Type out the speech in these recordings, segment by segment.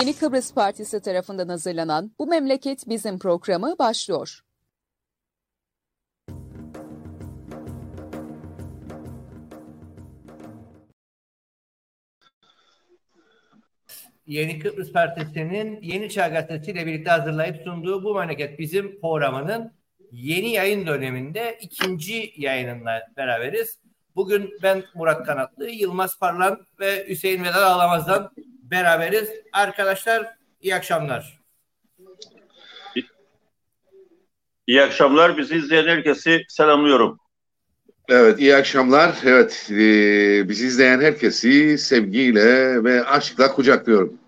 Yeni Kıbrıs Partisi tarafından hazırlanan Bu Memleket Bizim programı başlıyor. Yeni Kıbrıs Partisi'nin Yeni Çağ Gazetesi ile birlikte hazırlayıp sunduğu Bu Memleket Bizim programının yeni yayın döneminde ikinci yayınınla beraberiz. Bugün ben Murat Kanatlı, Yılmaz Parlan ve Hüseyin Vedat Ağlamaz'dan beraberiz. Arkadaşlar iyi akşamlar. İyi akşamlar. Bizi izleyen herkesi selamlıyorum. Evet, iyi akşamlar. Evet, e, bizi izleyen herkesi sevgiyle ve aşkla kucaklıyorum.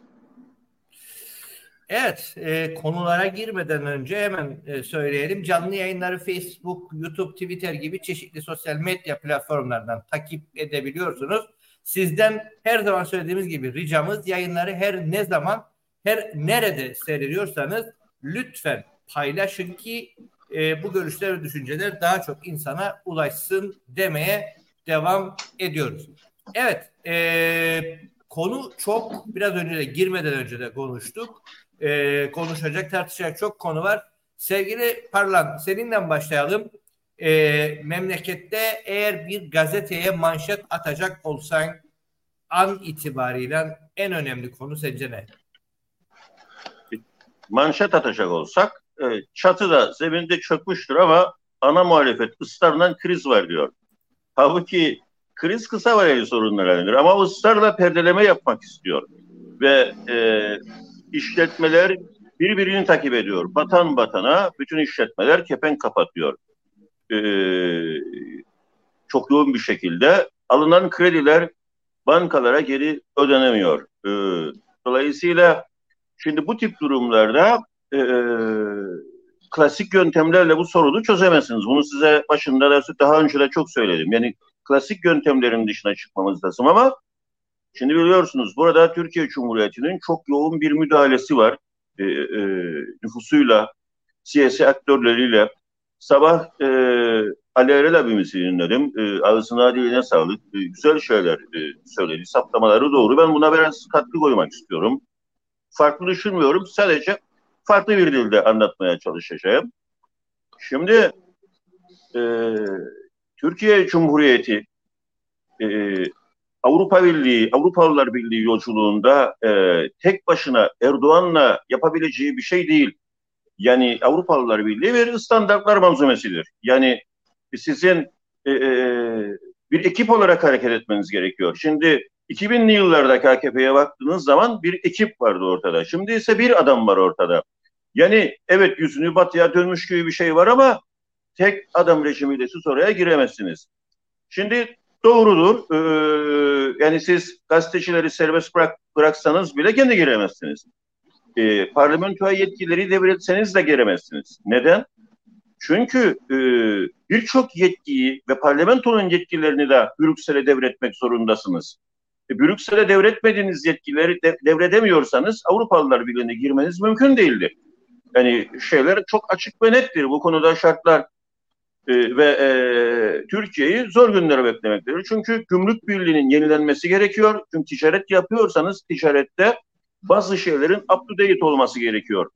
Evet, e, konulara girmeden önce hemen e, söyleyelim. Canlı yayınları Facebook, YouTube, Twitter gibi çeşitli sosyal medya platformlarından takip edebiliyorsunuz. Sizden her zaman söylediğimiz gibi ricamız yayınları her ne zaman, her nerede seyrediyorsanız lütfen paylaşın ki e, bu görüşler ve düşünceler daha çok insana ulaşsın demeye devam ediyoruz. Evet, e, konu çok biraz önce de girmeden önce de konuştuk. E, konuşacak, tartışacak çok konu var. Sevgili Parlan, seninle başlayalım. E, memlekette eğer bir gazeteye manşet atacak olsan an itibariyle en önemli konu sence ne? Manşet atacak olsak e, çatıda zeminde çökmüştür ama ana muhalefet ısrarla kriz var diyor. Halbuki kriz kısa vadeli sorunlara denir ama ısrarla perdeleme yapmak istiyor. Ve e, işletmeler birbirini takip ediyor. Batan batana bütün işletmeler kepenk kapatıyor. E, çok yoğun bir şekilde alınan krediler bankalara geri ödenemiyor. E, dolayısıyla şimdi bu tip durumlarda e, klasik yöntemlerle bu sorunu çözemezsiniz. Bunu size başında da daha önce de çok söyledim. Yani klasik yöntemlerin dışına çıkmamız lazım ama şimdi biliyorsunuz burada Türkiye Cumhuriyeti'nin çok yoğun bir müdahalesi var. E, e, nüfusuyla, siyasi aktörleriyle. Sabah e, Ali Erel abimizi dinledim. E, ağzına diline sağlık. E, güzel şeyler e, söyledi. Saptamaları doğru. Ben buna biraz katkı koymak istiyorum. Farklı düşünmüyorum. Sadece farklı bir dilde anlatmaya çalışacağım. Şimdi e, Türkiye Cumhuriyeti e, Avrupa Birliği, Avrupalılar Birliği yolculuğunda e, tek başına Erdoğan'la yapabileceği bir şey değil. Yani Avrupalılar Birliği bir standartlar malzemesidir. Yani sizin e, e, bir ekip olarak hareket etmeniz gerekiyor. Şimdi 2000'li yıllarda AKP'ye baktığınız zaman bir ekip vardı ortada. Şimdi ise bir adam var ortada. Yani evet yüzünü batıya dönmüş gibi bir şey var ama tek adam rejimiyle siz oraya giremezsiniz. Şimdi doğrudur. Ee, yani siz gazetecileri serbest bırak, bıraksanız bile kendi giremezsiniz. Ee, parlamentoya yetkileri devretseniz de giremezsiniz. Neden? Çünkü e, birçok yetkiyi ve parlamentonun yetkilerini de Brüksel'e devretmek zorundasınız. E, Brüksel'e devretmediğiniz yetkileri de, devredemiyorsanız Avrupalılar Birliği'ne girmeniz mümkün değildir. Yani şeyler çok açık ve nettir. Bu konuda şartlar e, ve e, Türkiye'yi zor günlere beklemektedir. Çünkü gümrük birliğinin yenilenmesi gerekiyor. Çünkü ticaret yapıyorsanız ticarette bazı şeylerin up to date olması gerekiyor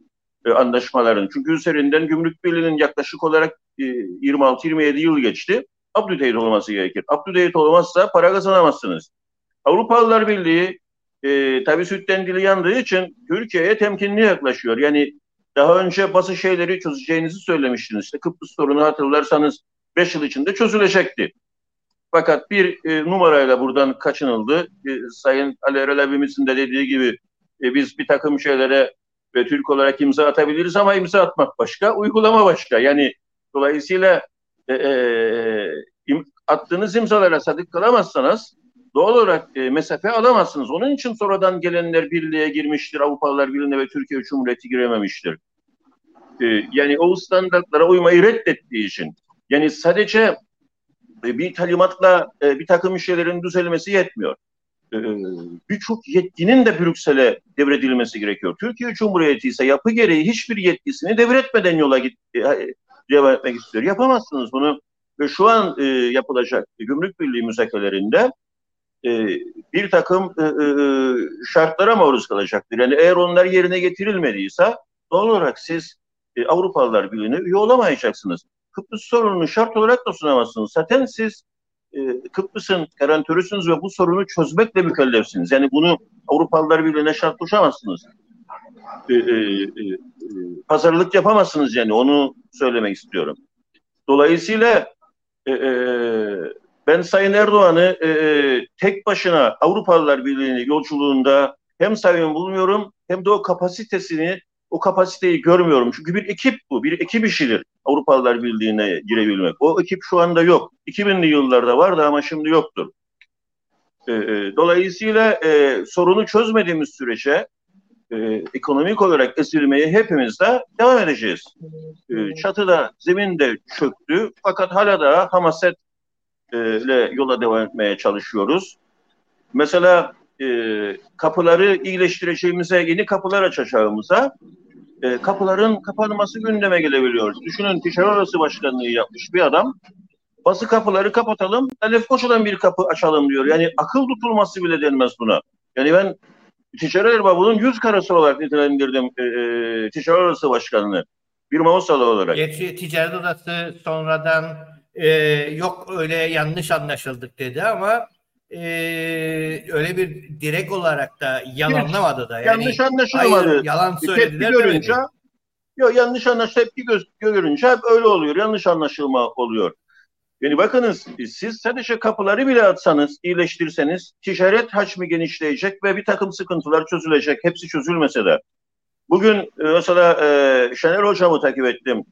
e, anlaşmaların. Çünkü üzerinden gümrük birliğinin yaklaşık olarak e, 26-27 yıl geçti. Up to date olması gerekir. Up to date olmazsa para kazanamazsınız. Avrupalılar Birliği e, tabii sütten dili yandığı için Türkiye'ye temkinli yaklaşıyor. Yani daha önce bazı şeyleri çözeceğinizi söylemiştiniz. İşte Kıbrıs sorunu hatırlarsanız 5 yıl içinde çözülecekti. Fakat bir e, numarayla buradan kaçınıldı. E, Sayın Ali Erel abimizin de dediği gibi e, biz bir takım şeylere ve Türk olarak imza atabiliriz ama imza atmak başka, uygulama başka. Yani dolayısıyla e, e, im, attığınız imzalara sadık kalamazsanız doğal olarak e, mesafe alamazsınız. Onun için sonradan gelenler birliğe girmiştir, Avrupalılar Birliği'ne ve Türkiye Cumhuriyeti girememiştir. E, yani o standartlara uymayı reddettiği için. Yani sadece e, bir talimatla e, bir takım şeylerin düzelmesi yetmiyor. E, Birçok yetkinin de Brüksel'e devredilmesi gerekiyor. Türkiye Cumhuriyeti ise yapı gereği hiçbir yetkisini devretmeden yola git, e, devam etmek istiyor. Yapamazsınız bunu. Ve şu an e, yapılacak Gümrük Birliği müzakerelerinde e, bir takım e, e, şartlara maruz kalacaktır. Yani eğer onlar yerine getirilmediyse doğal olarak siz e, Avrupalılar Birliği'ne üye olamayacaksınız. Kıbrıs sorununu şart olarak da sunamazsınız. Zaten siz e, Kıbrıs'ın garantörüsünüz ve bu sorunu çözmekle mükellefsiniz. Yani bunu Avrupalılar Birliği'ne şart koşamazsınız. E, e, e, pazarlık yapamazsınız yani onu söylemek istiyorum. Dolayısıyla e, ben Sayın Erdoğan'ı tek başına Avrupalılar Birliği yolculuğunda hem sayın bulmuyorum hem de o kapasitesini o kapasiteyi görmüyorum. Çünkü bir ekip bu. Bir ekip işidir Avrupalılar Birliği'ne girebilmek. O ekip şu anda yok. 2000'li yıllarda vardı ama şimdi yoktur. E, e, dolayısıyla e, sorunu çözmediğimiz sürece e, ekonomik olarak esirmeye hepimiz de devam edeceğiz. E, çatıda, zemin de çöktü. Fakat hala da hamaset e, ile yola devam etmeye çalışıyoruz. Mesela e, kapıları iyileştireceğimize, yeni kapılar açacağımıza e, kapıların kapanması gündeme gelebiliyor. Düşünün ticaret arası başkanlığı yapmış bir adam. Bası kapıları kapatalım, Lefkoşa'dan bir kapı açalım diyor. Yani akıl tutulması bile denmez buna. Yani ben ticaret erbabının yüz karası olarak nitelendirdim e, e, ticaret arası başkanını. Bir Mausalı olarak. Gerçi ticaret odası sonradan e, yok öyle yanlış anlaşıldık dedi ama e, öyle bir direkt olarak da yalanlamadı da. Yani, yanlış anlaşılmadı. Hayır, yalan söylediler. Tepki görünce yok yanlış anlaş tepki göz, görünce hep öyle oluyor. Yanlış anlaşılma oluyor. Yani bakınız siz sadece kapıları bile atsanız, iyileştirseniz ticaret hacmi genişleyecek ve bir takım sıkıntılar çözülecek. Hepsi çözülmese de. Bugün e, mesela e, Şener Hocam'ı takip ettim.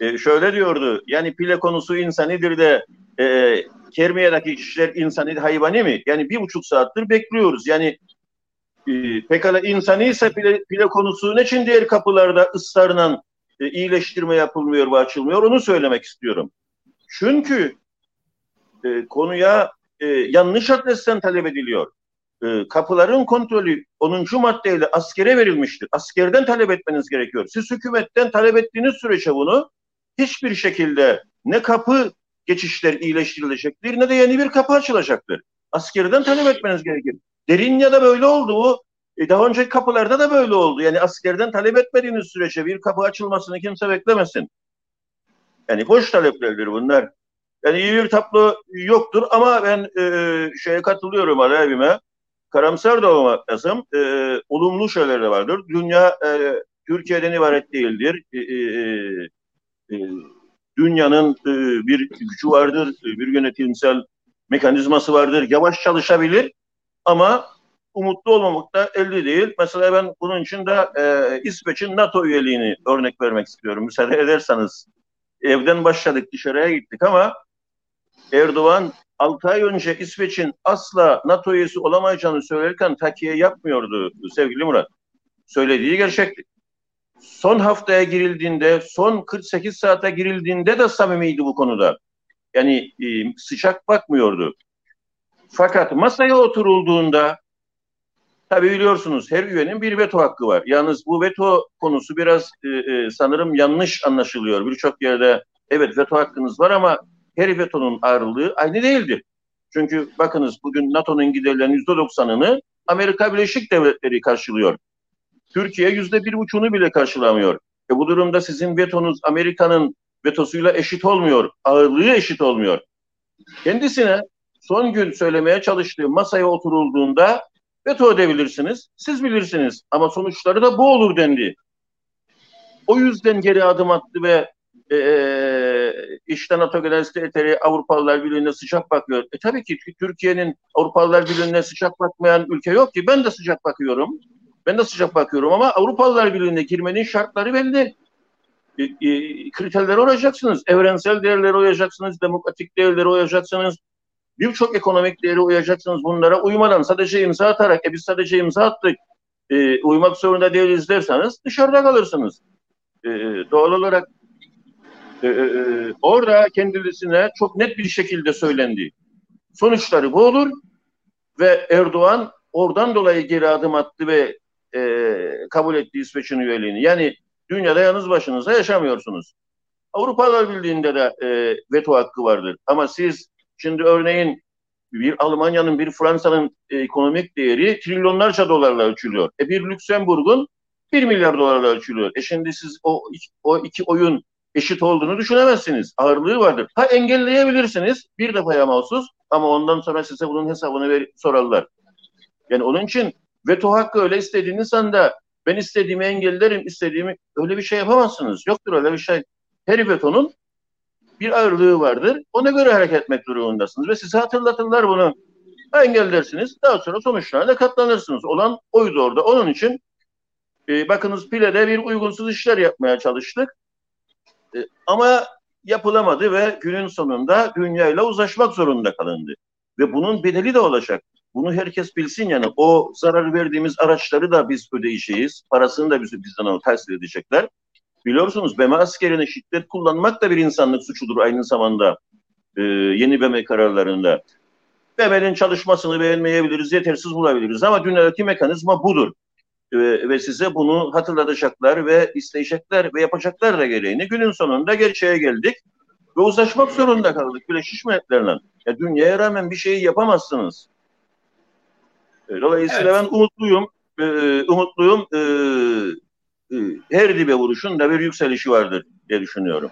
E, şöyle diyordu. Yani pile konusu insanidir de e, Kermiye'deki kişiler insani hayvani mi? Yani bir buçuk saattir bekliyoruz. Yani e, pekala insani ise pile, pile konusu ne için diğer kapılarda ısrarla e, iyileştirme yapılmıyor ve açılmıyor onu söylemek istiyorum. Çünkü e, konuya e, yanlış adresten talep ediliyor. E, kapıların kontrolü 10. maddeyle askere verilmiştir. Askerden talep etmeniz gerekiyor. Siz hükümetten talep ettiğiniz sürece bunu hiçbir şekilde ne kapı geçişler iyileştirilecektir ne de yeni bir kapı açılacaktır. Askerden talep etmeniz gerekir. Derinya'da böyle oldu. E daha önceki kapılarda da böyle oldu. Yani askerden talep etmediğiniz sürece bir kapı açılmasını kimse beklemesin. Yani boş taleplerdir bunlar. Yani iyi bir tablo yoktur ama ben e, şeye katılıyorum Ali abime. Karamsar da olmak lazım. E, olumlu şeyler de vardır. Dünya e, Türkiye'den ibaret değildir. E, e, e, dünyanın e, bir gücü vardır, bir yönetimsel mekanizması vardır. Yavaş çalışabilir ama umutlu olmamak da elde değil. Mesela ben bunun için de e, İsveç'in NATO üyeliğini örnek vermek istiyorum. Müsaade ederseniz evden başladık dışarıya gittik ama Erdoğan 6 ay önce İsveç'in asla NATO üyesi olamayacağını söylerken takiye yapmıyordu sevgili Murat. Söylediği gerçekti. Son haftaya girildiğinde, son 48 saate girildiğinde de samimiydi bu konuda. Yani e, sıcak bakmıyordu. Fakat masaya oturulduğunda tabi biliyorsunuz her üyenin bir veto hakkı var. Yalnız bu veto konusu biraz e, e, sanırım yanlış anlaşılıyor. Birçok yerde evet veto hakkınız var ama her vetonun ağırlığı aynı değildir. Çünkü bakınız bugün NATO'nun giderlerinin yüzde doksanını Amerika Birleşik Devletleri karşılıyor. Türkiye yüzde bir buçuğunu bile karşılamıyor. E bu durumda sizin vetonuz Amerika'nın vetosuyla eşit olmuyor. Ağırlığı eşit olmuyor. Kendisine son gün söylemeye çalıştığı masaya oturulduğunda veto edebilirsiniz. Siz bilirsiniz. Ama sonuçları da bu olur dendi. O yüzden geri adım attı ve e, işte NATO Genel Sekreteri Avrupalılar Birliği'ne sıcak bakıyor. E tabii ki Türkiye'nin Avrupalılar Birliği'ne sıcak bakmayan ülke yok ki. Ben de sıcak bakıyorum. Ben de sıcak bakıyorum ama Avrupalılar Birliği'ne girmenin şartları belli. E, e, kriterlere uyacaksınız. Evrensel değerlere uyacaksınız. Demokratik değerlere uyacaksınız. Birçok ekonomik değeri uyacaksınız. Bunlara uymadan sadece imza atarak e biz sadece imza attık. E, uymak zorunda değiliz derseniz dışarıda kalırsınız. E, doğal olarak e, e, e, orada kendisine çok net bir şekilde söylendi. Sonuçları bu olur ve Erdoğan oradan dolayı geri adım attı ve e, kabul etti İsveç'in üyeliğini. Yani dünyada yalnız başınıza yaşamıyorsunuz. Avrupalar Birliği'nde de e, veto hakkı vardır. Ama siz şimdi örneğin bir Almanya'nın, bir Fransa'nın ekonomik değeri trilyonlarca dolarla ölçülüyor. E bir Lüksemburg'un 1 milyar dolarla ölçülüyor. E şimdi siz o, o iki oyun eşit olduğunu düşünemezsiniz. Ağırlığı vardır. Ha engelleyebilirsiniz bir defaya mahsus ama ondan sonra size bunun hesabını ver, sorarlar. Yani onun için veto hakkı öyle istediğiniz anda ben istediğimi engellerim, istediğimi öyle bir şey yapamazsınız. Yoktur öyle bir şey. Her vetonun bir ağırlığı vardır. Ona göre hareket etmek durumundasınız ve size hatırlatırlar bunu. Engellersiniz. Daha sonra sonuçlarına katlanırsınız. Olan oydu orada. Onun için e, bakınız Pile'de bir uygunsuz işler yapmaya çalıştık. E, ama yapılamadı ve günün sonunda dünyayla uzlaşmak zorunda kalındı. Ve bunun bedeli de olacak. Bunu herkes bilsin yani o zarar verdiğimiz araçları da biz ödeyeceğiz. Parasını da biz, bizden tahsil edecekler. Biliyorsunuz BM askerine şiddet kullanmak da bir insanlık suçudur aynı zamanda e, yeni BM kararlarında. BM'nin çalışmasını beğenmeyebiliriz, yetersiz bulabiliriz ama dünyadaki mekanizma budur. E, ve size bunu hatırlatacaklar ve isteyecekler ve yapacaklar da gereğini. Günün sonunda gerçeğe geldik ve uzlaşmak zorunda kaldık Birleşmiş Milletler'le. Ya dünyaya rağmen bir şeyi yapamazsınız. Dolayısıyla evet. ben umutluyum. E, umutluyum. E, e, her dibe vuruşun da bir yükselişi vardır diye düşünüyorum.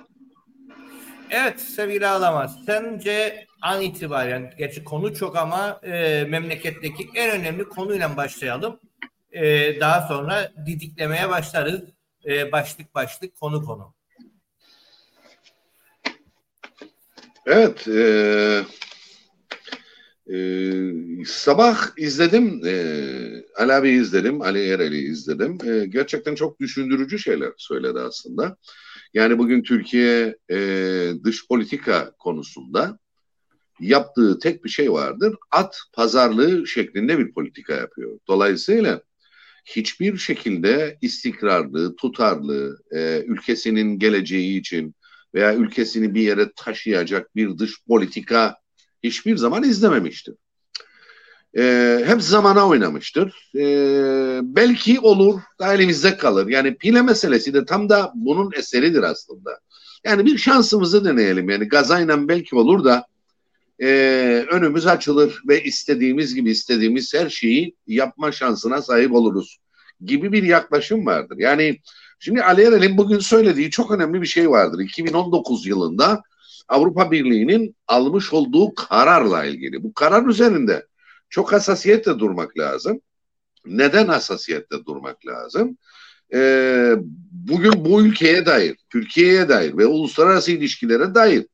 Evet sevgili Ağlamaz. Sence an itibaren, gerçi konu çok ama e, memleketteki en önemli konuyla başlayalım. E, daha sonra didiklemeye başlarız. E, başlık başlık, konu konu. Evet. E, e, sabah izledim. E, Ali abi izledim. Ali Erel'i izledim. E, gerçekten çok düşündürücü şeyler söyledi aslında. Yani bugün Türkiye e, dış politika konusunda yaptığı tek bir şey vardır. At pazarlığı şeklinde bir politika yapıyor. Dolayısıyla hiçbir şekilde istikrarlı, tutarlı, e, ülkesinin geleceği için veya ülkesini bir yere taşıyacak bir dış politika hiçbir zaman izlememiştir. E, hep zamana oynamıştır. E, belki olur da elimizde kalır. Yani pile meselesi de tam da bunun eseridir aslında. Yani bir şansımızı deneyelim. Yani gazayla belki olur da e, önümüz açılır ve istediğimiz gibi istediğimiz her şeyi yapma şansına sahip oluruz gibi bir yaklaşım vardır. Yani şimdi Ali Erel'in bugün söylediği çok önemli bir şey vardır. 2019 yılında Avrupa Birliği'nin almış olduğu kararla ilgili. Bu karar üzerinde çok hassasiyetle durmak lazım. Neden hassasiyetle durmak lazım? Ee, bugün bu ülkeye dair, Türkiye'ye dair ve uluslararası ilişkilere dair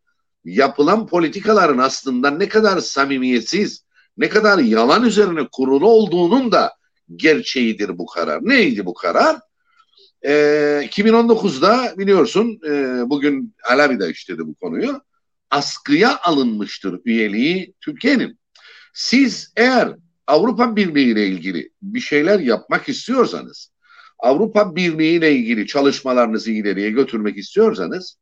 yapılan politikaların aslında ne kadar samimiyetsiz, ne kadar yalan üzerine kurulu olduğunun da gerçeğidir bu karar. Neydi bu karar? Ee, 2019'da biliyorsun e, bugün Alavi de işledi bu konuyu. Askıya alınmıştır üyeliği Türkiye'nin. Siz eğer Avrupa Birliği ile ilgili bir şeyler yapmak istiyorsanız, Avrupa Birliği ile ilgili çalışmalarınızı ileriye götürmek istiyorsanız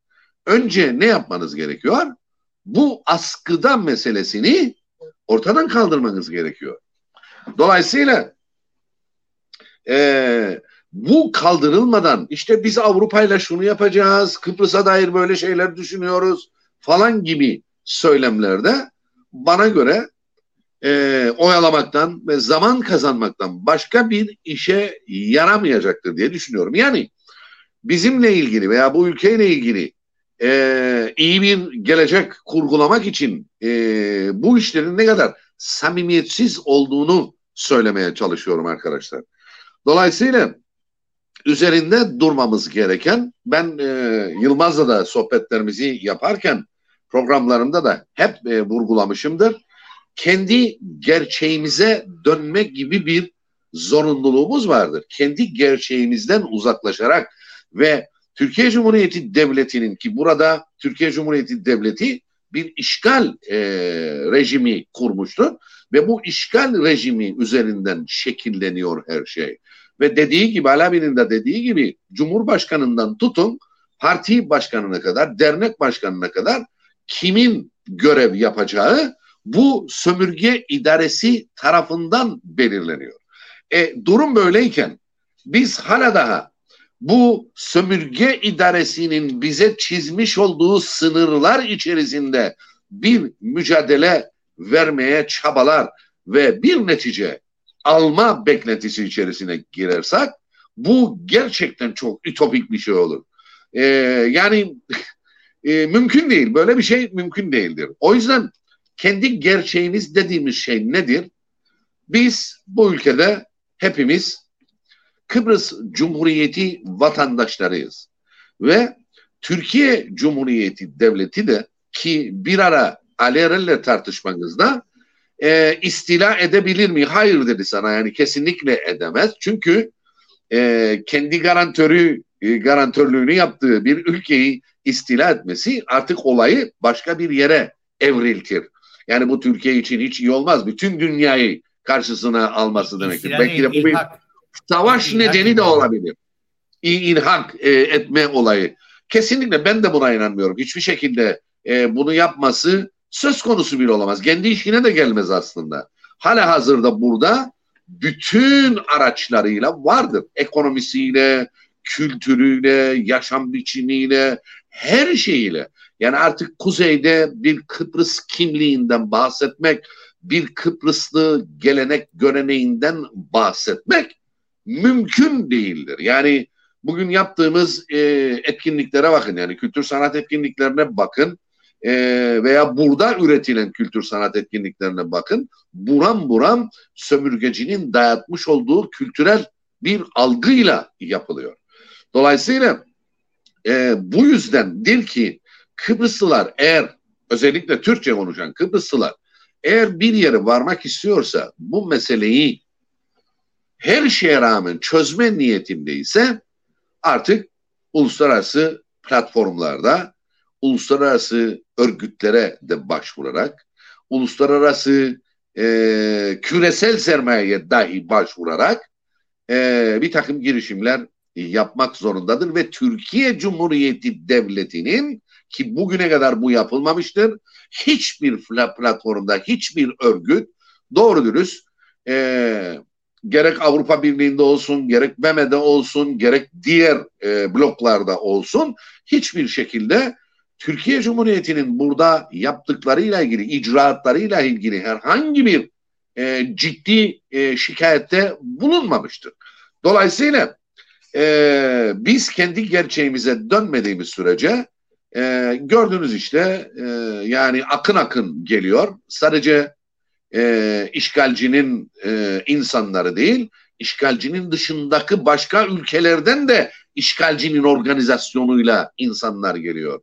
önce ne yapmanız gerekiyor? Bu askıda meselesini ortadan kaldırmanız gerekiyor. Dolayısıyla e, bu kaldırılmadan işte biz Avrupa ile şunu yapacağız, Kıbrıs'a dair böyle şeyler düşünüyoruz falan gibi söylemlerde bana göre e, oyalamaktan ve zaman kazanmaktan başka bir işe yaramayacaktır diye düşünüyorum. Yani bizimle ilgili veya bu ülkeyle ilgili e, iyi bir gelecek kurgulamak için e, bu işlerin ne kadar samimiyetsiz olduğunu söylemeye çalışıyorum arkadaşlar. Dolayısıyla üzerinde durmamız gereken ben e, Yılmaz'la da sohbetlerimizi yaparken programlarımda da hep e, vurgulamışımdır. Kendi gerçeğimize dönme gibi bir zorunluluğumuz vardır. Kendi gerçeğimizden uzaklaşarak ve Türkiye Cumhuriyeti Devleti'nin ki burada Türkiye Cumhuriyeti Devleti bir işgal e, rejimi kurmuştur ve bu işgal rejimi üzerinden şekilleniyor her şey. Ve dediği gibi Alabi'nin de dediği gibi Cumhurbaşkanından tutun parti başkanına kadar, dernek başkanına kadar kimin görev yapacağı bu sömürge idaresi tarafından belirleniyor. E, durum böyleyken biz hala daha bu sömürge idaresinin bize çizmiş olduğu sınırlar içerisinde bir mücadele vermeye çabalar ve bir netice alma beklentisi içerisine girersek bu gerçekten çok ütopik bir şey olur. Ee, yani e, mümkün değil. Böyle bir şey mümkün değildir. O yüzden kendi gerçeğimiz dediğimiz şey nedir? Biz bu ülkede hepimiz Kıbrıs Cumhuriyeti vatandaşlarıyız. Ve Türkiye Cumhuriyeti Devleti de ki bir ara Ali Erel'le tartışmanızda e, istila edebilir mi? Hayır dedi sana yani kesinlikle edemez. Çünkü e, kendi garantörü e, garantörlüğünü yaptığı bir ülkeyi istila etmesi artık olayı başka bir yere evriltir. Yani bu Türkiye için hiç iyi olmaz. Bütün dünyayı karşısına alması demektir. İstila Belki de bu bir savaş ilhak nedeni de olabilir. İlhak e, etme olayı. Kesinlikle ben de buna inanmıyorum. Hiçbir şekilde e, bunu yapması söz konusu bile olamaz. Kendi işine de gelmez aslında. Hala hazırda burada bütün araçlarıyla vardır. Ekonomisiyle, kültürüyle, yaşam biçimiyle, her şeyiyle. Yani artık kuzeyde bir Kıbrıs kimliğinden bahsetmek, bir Kıbrıslı gelenek göreneğinden bahsetmek mümkün değildir. Yani bugün yaptığımız e, etkinliklere bakın yani kültür sanat etkinliklerine bakın e, veya burada üretilen kültür sanat etkinliklerine bakın. Buram buram sömürgecinin dayatmış olduğu kültürel bir algıyla yapılıyor. Dolayısıyla e, bu yüzdendir ki Kıbrıslılar eğer özellikle Türkçe konuşan Kıbrıslılar eğer bir yere varmak istiyorsa bu meseleyi her şeye rağmen çözme niyetindeyse artık uluslararası platformlarda uluslararası örgütlere de başvurarak uluslararası e, küresel sermayeye dahi başvurarak e, bir takım girişimler yapmak zorundadır ve Türkiye Cumhuriyeti Devleti'nin ki bugüne kadar bu yapılmamıştır. Hiçbir platformda hiçbir örgüt doğru dürüst e, gerek Avrupa Birliği'nde olsun, gerek MEME'de olsun, gerek diğer e, bloklarda olsun hiçbir şekilde Türkiye Cumhuriyeti'nin burada yaptıklarıyla ilgili, icraatlarıyla ilgili herhangi bir e, ciddi e, şikayette bulunmamıştır. Dolayısıyla e, biz kendi gerçeğimize dönmediğimiz sürece e, gördüğünüz işte e, yani akın akın geliyor. Sadece e, işgalcinin e, insanları değil, işgalcinin dışındaki başka ülkelerden de işgalcinin organizasyonuyla insanlar geliyor.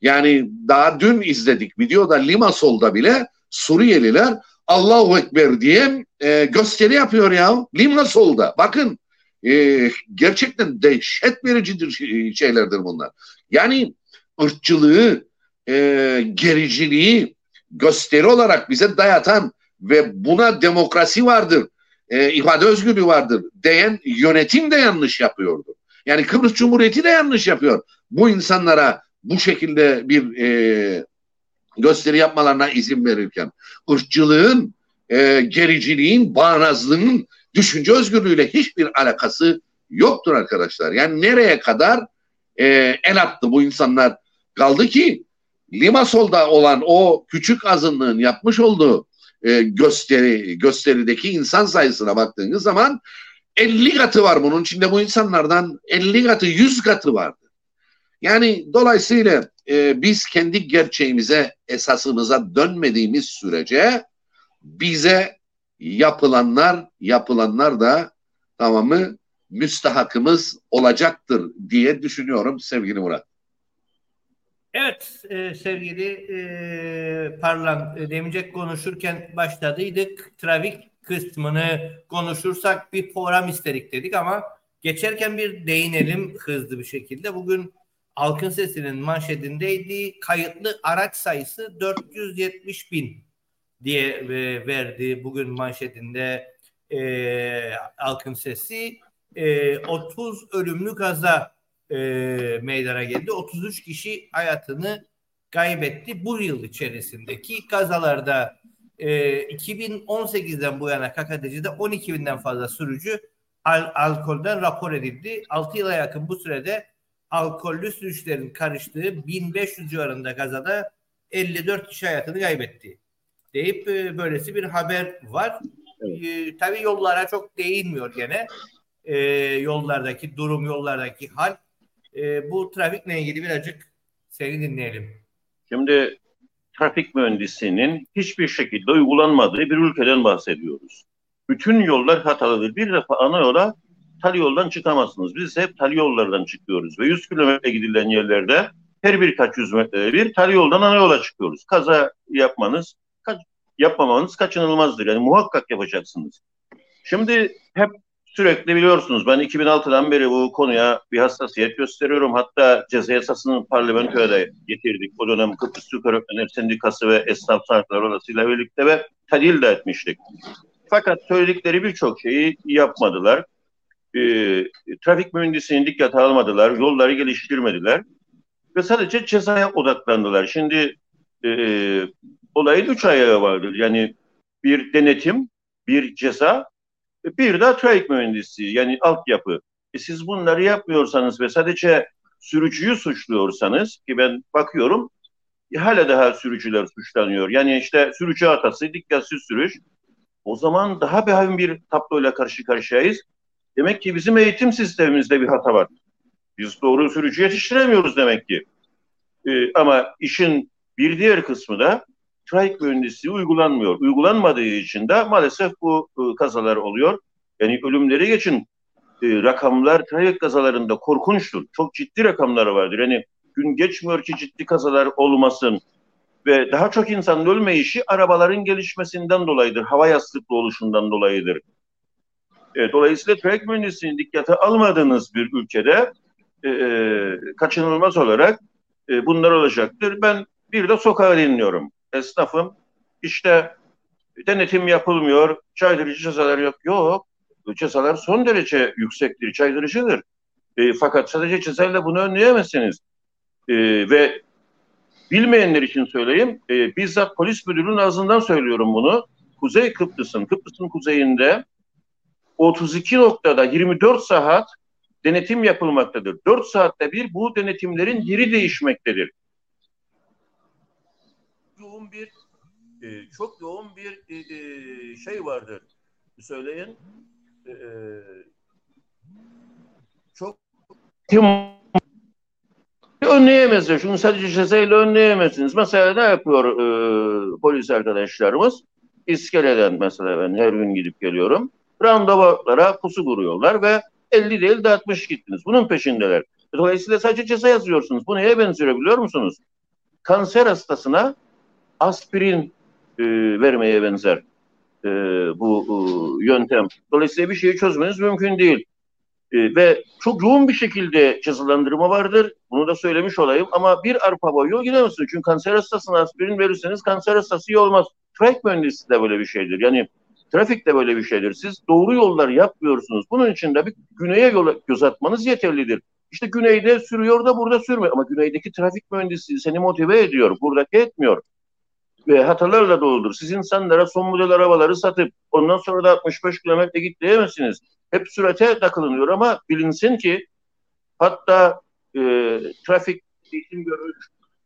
Yani daha dün izledik videoda Limasol'da bile Suriyeliler Allahu Ekber diye e, gösteri yapıyor ya Limasol'da. Bakın e, gerçekten dehşet vericidir şeylerdir bunlar. Yani ırkçılığı, e, gericiliği gösteri olarak bize dayatan ve buna demokrasi vardır, e, ifade özgürlüğü vardır diyen yönetim de yanlış yapıyordu. Yani Kıbrıs Cumhuriyeti de yanlış yapıyor. Bu insanlara bu şekilde bir e, gösteri yapmalarına izin verirken ırkçılığın, e, gericiliğin, bağnazlığın düşünce özgürlüğüyle hiçbir alakası yoktur arkadaşlar. Yani nereye kadar e, el attı bu insanlar kaldı ki Limasol'da olan o küçük azınlığın yapmış olduğu e, gösteri gösterideki insan sayısına baktığınız zaman 50 katı var bunun içinde bu insanlardan 50 katı 100 katı vardı. Yani dolayısıyla e, biz kendi gerçeğimize esasımıza dönmediğimiz sürece bize yapılanlar yapılanlar da tamamı müstahakımız olacaktır diye düşünüyorum sevgili Murat. Evet e, sevgili e, Parlan e, demeyecek konuşurken başladıydık. Trafik kısmını konuşursak bir program istedik dedik ama geçerken bir değinelim hızlı bir şekilde. Bugün Halkın Sesi'nin manşetindeydi. Kayıtlı araç sayısı 470 bin diye e, verdi bugün manşetinde e, Halkın Sesi. E, 30 ölümlü kaza e, meydana geldi. 33 kişi hayatını kaybetti bu yıl içerisindeki kazalarda e, 2018'den bu yana KKTC'de 12 binden fazla sürücü al- alkolden rapor edildi. 6 yıla yakın bu sürede alkollü sürücülerin karıştığı 1500 civarında kazada 54 kişi hayatını kaybetti deyip e, böylesi bir haber var. Evet. E, tabii yollara çok değinmiyor gene. E, yollardaki durum, yollardaki hal. E, bu trafikle ilgili birazcık seni dinleyelim. Şimdi trafik mühendisliğinin hiçbir şekilde uygulanmadığı bir ülkeden bahsediyoruz. Bütün yollar hatalıdır. Bir defa ana yola tali yoldan çıkamazsınız. Biz hep tali yollardan çıkıyoruz ve 100 kilometre gidilen yerlerde her birkaç yüz metre bir tali yoldan ana yola çıkıyoruz. Kaza yapmanız, kaç, yapmamanız kaçınılmazdır. Yani muhakkak yapacaksınız. Şimdi hep sürekli biliyorsunuz ben 2006'dan beri bu konuya bir hassasiyet gösteriyorum. Hatta ceza yasasını parlamentoya da getirdik. O dönem Kıbrıs Türk Öğretmenler Sendikası ve Esnaf Sanatlar Odası'yla birlikte ve tadil de etmiştik. Fakat söyledikleri birçok şeyi yapmadılar. E, trafik mühendisliğini dikkate almadılar. Yolları geliştirmediler. Ve sadece cezaya odaklandılar. Şimdi e, olayın üç ayağı vardır. Yani bir denetim, bir ceza, bir de trafik mühendisliği yani altyapı. E siz bunları yapmıyorsanız ve sadece sürücüyü suçluyorsanız ki ben bakıyorum hala daha sürücüler suçlanıyor. Yani işte sürücü hatası, dikkatsiz sürüş. O zaman daha bir bir tabloyla karşı karşıyayız. Demek ki bizim eğitim sistemimizde bir hata var. Biz doğru sürücü yetiştiremiyoruz demek ki. Ee, ama işin bir diğer kısmı da trafik mühendisliği uygulanmıyor. Uygulanmadığı için de maalesef bu e, kazalar oluyor. Yani ölümleri geçin e, rakamlar trafik kazalarında korkunçtur. Çok ciddi rakamları vardır. Yani gün geçmiyor ki ciddi kazalar olmasın. Ve daha çok insanın ölme işi arabaların gelişmesinden dolayıdır. Hava yastıklı oluşundan dolayıdır. E, dolayısıyla trafik mühendisliğini dikkate almadığınız bir ülkede e, e, kaçınılmaz olarak e, bunlar olacaktır. Ben bir de sokağa dinliyorum. Esnafım işte denetim yapılmıyor, caydırıcı cezalar yok. Yok, cezalar son derece yüksektir, caydırıcıdır. E, fakat sadece cezayla bunu önleyemezsiniz. E, ve bilmeyenler için söyleyeyim, e, bizzat polis müdürünün ağzından söylüyorum bunu. Kuzey Kıbrıs'ın, Kıbrıs'ın kuzeyinde 32 noktada 24 saat denetim yapılmaktadır. 4 saatte bir bu denetimlerin yeri değişmektedir. Yoğun bir e, çok yoğun bir e, e şey vardır. Söyleyin. E, e çok önleyemezler. Şunu sadece cezayla önleyemezsiniz. Mesela ne yapıyor e, polis arkadaşlarımız? İskeleden mesela ben her gün gidip geliyorum. Randevulara pusu kuruyorlar ve 50 değil de 60 gittiniz. Bunun peşindeler. Dolayısıyla sadece ceza yazıyorsunuz. Bu neye benziyor biliyor musunuz? Kanser hastasına aspirin e, vermeye benzer e, bu e, yöntem. Dolayısıyla bir şeyi çözmeniz mümkün değil. E, ve çok yoğun bir şekilde cezalandırma vardır. Bunu da söylemiş olayım. Ama bir arpa boyu gidemezsiniz. Çünkü kanser hastasına aspirin verirseniz kanser hastası iyi olmaz. Trafik mühendisi de böyle bir şeydir. Yani Trafik de böyle bir şeydir. Siz doğru yollar yapmıyorsunuz. Bunun için de bir güneye yola göz atmanız yeterlidir. İşte güneyde sürüyor da burada sürmüyor. Ama güneydeki trafik mühendisi seni motive ediyor. Buradaki etmiyor. Ve hatalarla doludur. Siz insanlara son model arabaları satıp ondan sonra da 65 kilometre git diyemezsiniz. Hep sürate takılınıyor ama bilinsin ki hatta e, trafik eğitim görmüş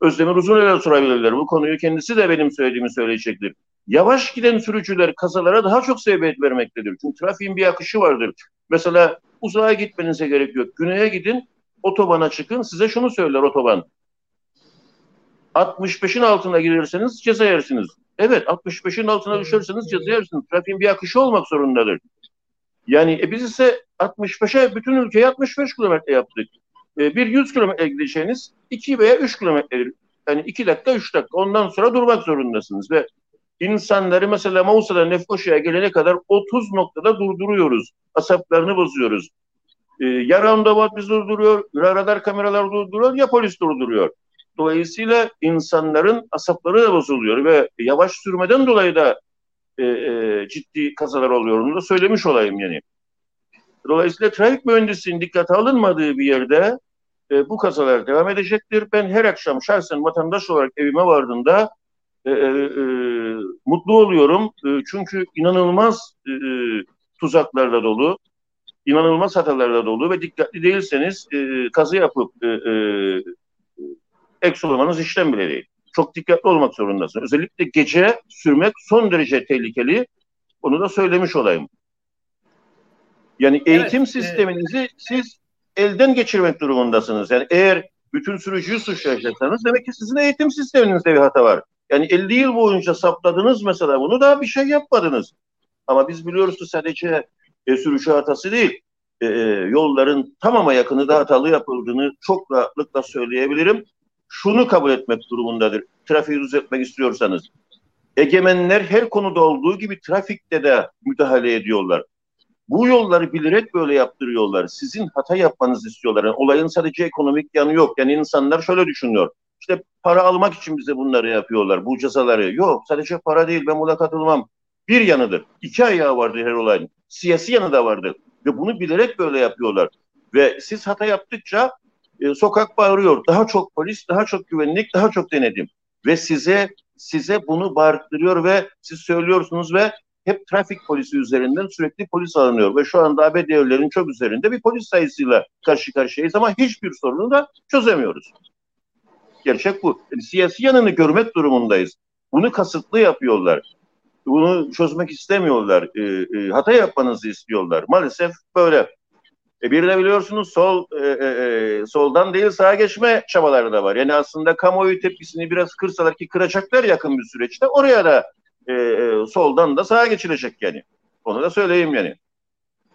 Özdemir Uzunel'e sorabilirler. Bu konuyu kendisi de benim söylediğimi söyleyecektir. Yavaş giden sürücüler kazalara daha çok sebebiyet vermektedir. Çünkü trafiğin bir akışı vardır. Mesela uzağa gitmenize gerek yok. Güneye gidin, otobana çıkın. Size şunu söyler otoban. 65'in altına girerseniz ceza yersiniz. Evet 65'in altına düşerseniz ceza yersiniz. Trafiğin bir akışı olmak zorundadır. Yani e, biz ise 65'e bütün ülkeyi 65 kilometre yaptık. E, bir 100 kilometre gideceğiniz 2 veya 3 kilometredir. Yani 2 dakika 3 dakika ondan sonra durmak zorundasınız ve insanları mesela Mausul'a Lefkoşa'ya gelene kadar 30 noktada durduruyoruz. Asaplarını bozuyoruz. Ee, ya roundabout bizi durduruyor, ya radar kameralar durduruyor, ya polis durduruyor. Dolayısıyla insanların asapları da bozuluyor ve yavaş sürmeden dolayı da e, e, ciddi kazalar oluyor. Onu da söylemiş olayım yani. Dolayısıyla trafik mühendisliğinin dikkate alınmadığı bir yerde e, bu kazalar devam edecektir. Ben her akşam şahsen vatandaş olarak evime vardığımda e, e, e, mutlu oluyorum. E, çünkü inanılmaz e, e, tuzaklarla dolu, inanılmaz hatalarla dolu ve dikkatli değilseniz e, kazı yapıp e, e, olmanız işlem bile değil. çok dikkatli olmak zorundasın. Özellikle gece sürmek son derece tehlikeli. Onu da söylemiş olayım. Yani eğitim evet, sisteminizi evet. siz elden geçirmek durumundasınız. Yani eğer bütün sürücüyü suçlayacaksanız demek ki sizin eğitim sisteminizde bir hata var. Yani 50 yıl boyunca saptadınız mesela bunu da bir şey yapmadınız. Ama biz biliyoruz ki sadece e, sürücü hatası değil. E, e, yolların tamama yakını da hatalı yapıldığını çok rahatlıkla söyleyebilirim. Şunu kabul etmek durumundadır. Trafiği düzeltmek istiyorsanız. Egemenler her konuda olduğu gibi trafikte de müdahale ediyorlar. Bu yolları bilerek böyle yaptırıyorlar. Sizin hata yapmanızı istiyorlar. Yani olayın sadece ekonomik yanı yok. Yani insanlar şöyle düşünüyor. İşte para almak için bize bunları yapıyorlar. Bu cezaları. Yok sadece para değil ben buna katılmam. Bir yanıdır. İki ayağı vardır her olayın. Siyasi yanı da vardır. Ve bunu bilerek böyle yapıyorlar. Ve siz hata yaptıkça e, sokak bağırıyor. Daha çok polis, daha çok güvenlik, daha çok denedim. Ve size size bunu bağırtırıyor ve siz söylüyorsunuz ve hep trafik polisi üzerinden sürekli polis alınıyor ve şu anda ABD evlerinin çok üzerinde bir polis sayısıyla karşı karşıyayız ama hiçbir sorunu da çözemiyoruz. Gerçek bu. Yani siyasi yanını görmek durumundayız. Bunu kasıtlı yapıyorlar. Bunu çözmek istemiyorlar. E, e, hata yapmanızı istiyorlar. Maalesef böyle. E bir de biliyorsunuz sol e, e, e, soldan değil sağa geçme çabaları da var. Yani aslında kamuoyu tepkisini biraz kırsalar ki kıracaklar yakın bir süreçte oraya da e, e, soldan da sağa geçilecek yani. Onu da söyleyeyim yani.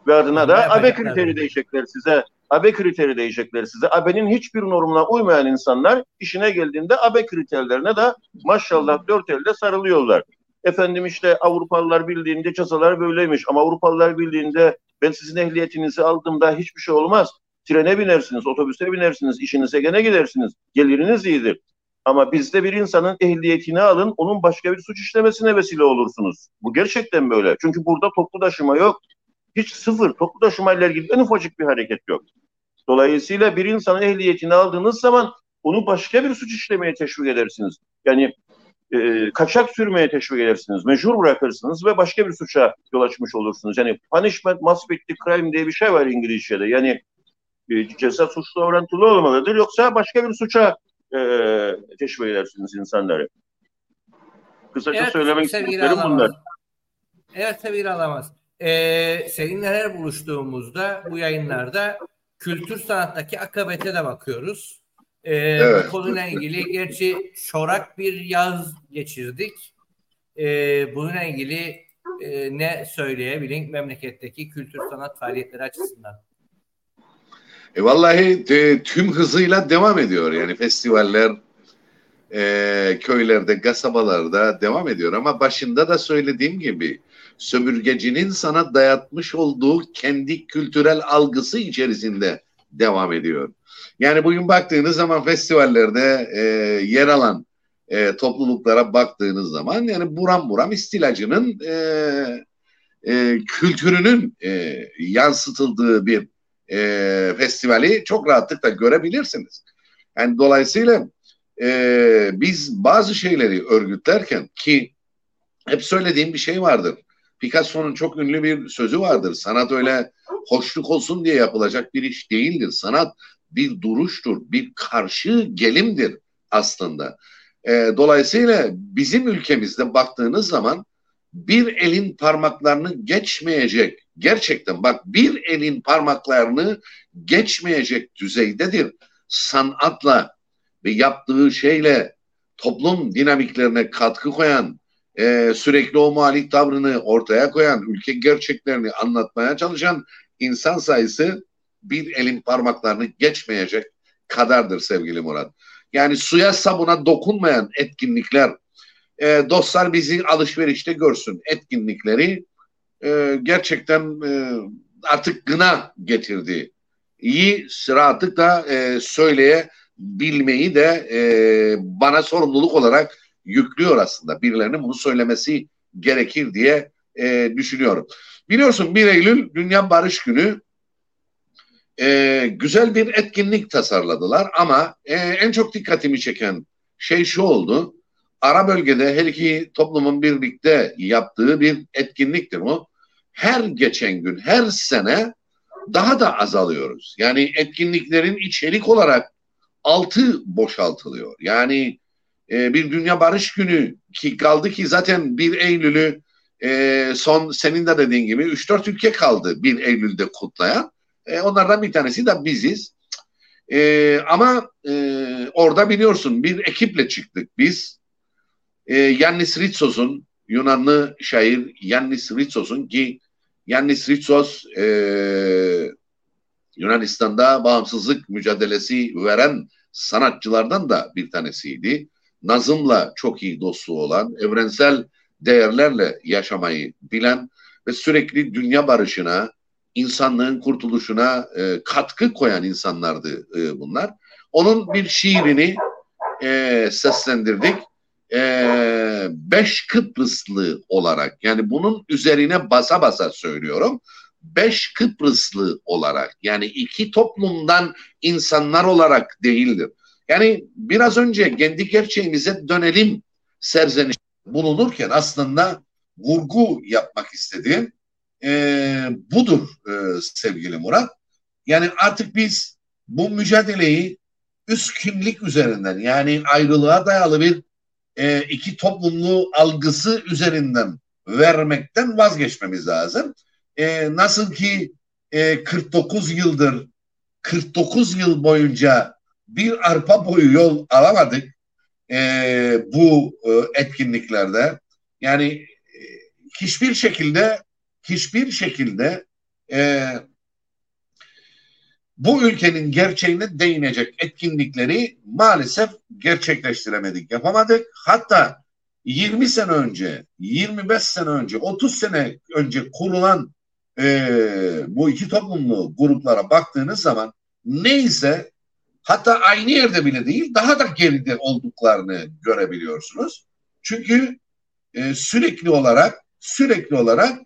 Ve adına da AB kriteri değişecekler size. AB kriteri değişecekler size. AB'nin hiçbir normuna uymayan insanlar işine geldiğinde AB kriterlerine de maşallah dört elde sarılıyorlar. Efendim işte Avrupalılar bildiğinde cezalar böyleymiş ama Avrupalılar bildiğinde ben sizin ehliyetinizi aldığımda hiçbir şey olmaz. Trene binersiniz, otobüse binersiniz, işinize gene gidersiniz. Geliriniz iyidir. Ama bizde bir insanın ehliyetini alın, onun başka bir suç işlemesine vesile olursunuz. Bu gerçekten böyle. Çünkü burada toplu taşıma yok. Hiç sıfır. Toplu taşıma ile ilgili en ufacık bir hareket yok. Dolayısıyla bir insanın ehliyetini aldığınız zaman onu başka bir suç işlemeye teşvik edersiniz. Yani e, kaçak sürmeye teşvik edersiniz. Mecbur bırakırsınız ve başka bir suça yol açmış olursunuz. Yani punishment must be the crime diye bir şey var İngilizce'de. Yani e, ceza suçla orantılı olmalıdır. Yoksa başka bir suça e, teşvik edersiniz insanları. Kısaca evet, söylemek istediklerim bunlar. Evet sevgili alamaz. Ee, seninle her buluştuğumuzda bu yayınlarda kültür sanattaki akabete de bakıyoruz. Ee, evet. Bu konuyla ilgili gerçi çorak bir yaz geçirdik. Ee, bununla ilgili e, ne söyleyebilin memleketteki kültür sanat faaliyetleri açısından? E vallahi e, tüm hızıyla devam ediyor. Yani festivaller e, köylerde, kasabalarda devam ediyor. Ama başında da söylediğim gibi sömürgecinin sana dayatmış olduğu kendi kültürel algısı içerisinde devam ediyor. Yani bugün baktığınız zaman festivallerde e, yer alan e, topluluklara baktığınız zaman yani buram buram istilacının e, e, kültürünün e, yansıtıldığı bir e, festivali çok rahatlıkla görebilirsiniz. Yani dolayısıyla e, biz bazı şeyleri örgütlerken ki hep söylediğim bir şey vardır. Picasso'nun çok ünlü bir sözü vardır. Sanat öyle hoşluk olsun diye yapılacak bir iş değildir. Sanat bir duruştur, bir karşı gelimdir aslında. E, dolayısıyla bizim ülkemizde baktığınız zaman bir elin parmaklarını geçmeyecek gerçekten bak bir elin parmaklarını geçmeyecek düzeydedir sanatla ve yaptığı şeyle toplum dinamiklerine katkı koyan e, sürekli o muhalif tavrını ortaya koyan ülke gerçeklerini anlatmaya çalışan insan sayısı bir elin parmaklarını geçmeyecek kadardır sevgili Murat. Yani suya sabuna dokunmayan etkinlikler e, dostlar bizi alışverişte görsün etkinlikleri e, gerçekten e, artık gına getirdi. İyi rahatlıkla e, söyleyebilmeyi de e, bana sorumluluk olarak yüklüyor aslında. Birilerinin bunu söylemesi gerekir diye e, düşünüyorum. Biliyorsun 1 Eylül Dünya Barış Günü e, güzel bir etkinlik tasarladılar ama e, en çok dikkatimi çeken şey şu oldu. Ara bölgede her iki toplumun birlikte yaptığı bir etkinliktir bu. Her geçen gün, her sene daha da azalıyoruz. Yani etkinliklerin içerik olarak altı boşaltılıyor. Yani e, bir Dünya Barış Günü ki kaldı ki zaten 1 Eylül'ü e, son senin de dediğin gibi 3-4 ülke kaldı 1 Eylül'de kutlayan. E, onlardan bir tanesi de biziz. E, ama e, orada biliyorsun bir ekiple çıktık biz. E, Yannis Ritsos'un Yunanlı şair Yannis Ritsos'un ki Yannis Ritsos e, Yunanistan'da bağımsızlık mücadelesi veren sanatçılardan da bir tanesiydi. Nazım'la çok iyi dostluğu olan, evrensel değerlerle yaşamayı bilen ve sürekli dünya barışına, insanlığın kurtuluşuna e, katkı koyan insanlardı e, bunlar. Onun bir şiirini e, seslendirdik. E, beş Kıbrıslı olarak yani bunun üzerine basa basa söylüyorum. Beş Kıbrıslı olarak yani iki toplumdan insanlar olarak değildir. Yani biraz önce kendi gerçeğimize dönelim serzeniş bulunurken aslında vurgu yapmak istediğim e, budur e, sevgili Murat. Yani artık biz bu mücadeleyi üst kimlik üzerinden yani ayrılığa dayalı bir e, iki toplumlu algısı üzerinden vermekten vazgeçmemiz lazım. E, nasıl ki e, 49 yıldır 49 yıl boyunca bir arpa boyu yol alamadık e, bu e, etkinliklerde. Yani e, hiçbir şekilde hiçbir şekilde e, bu ülkenin gerçeğine değinecek etkinlikleri maalesef gerçekleştiremedik, yapamadık. Hatta 20 sene önce, 25 sene önce, 30 sene önce kurulan e, bu iki toplumlu gruplara baktığınız zaman neyse hatta aynı yerde bile değil daha da geride olduklarını görebiliyorsunuz. Çünkü e, sürekli olarak sürekli olarak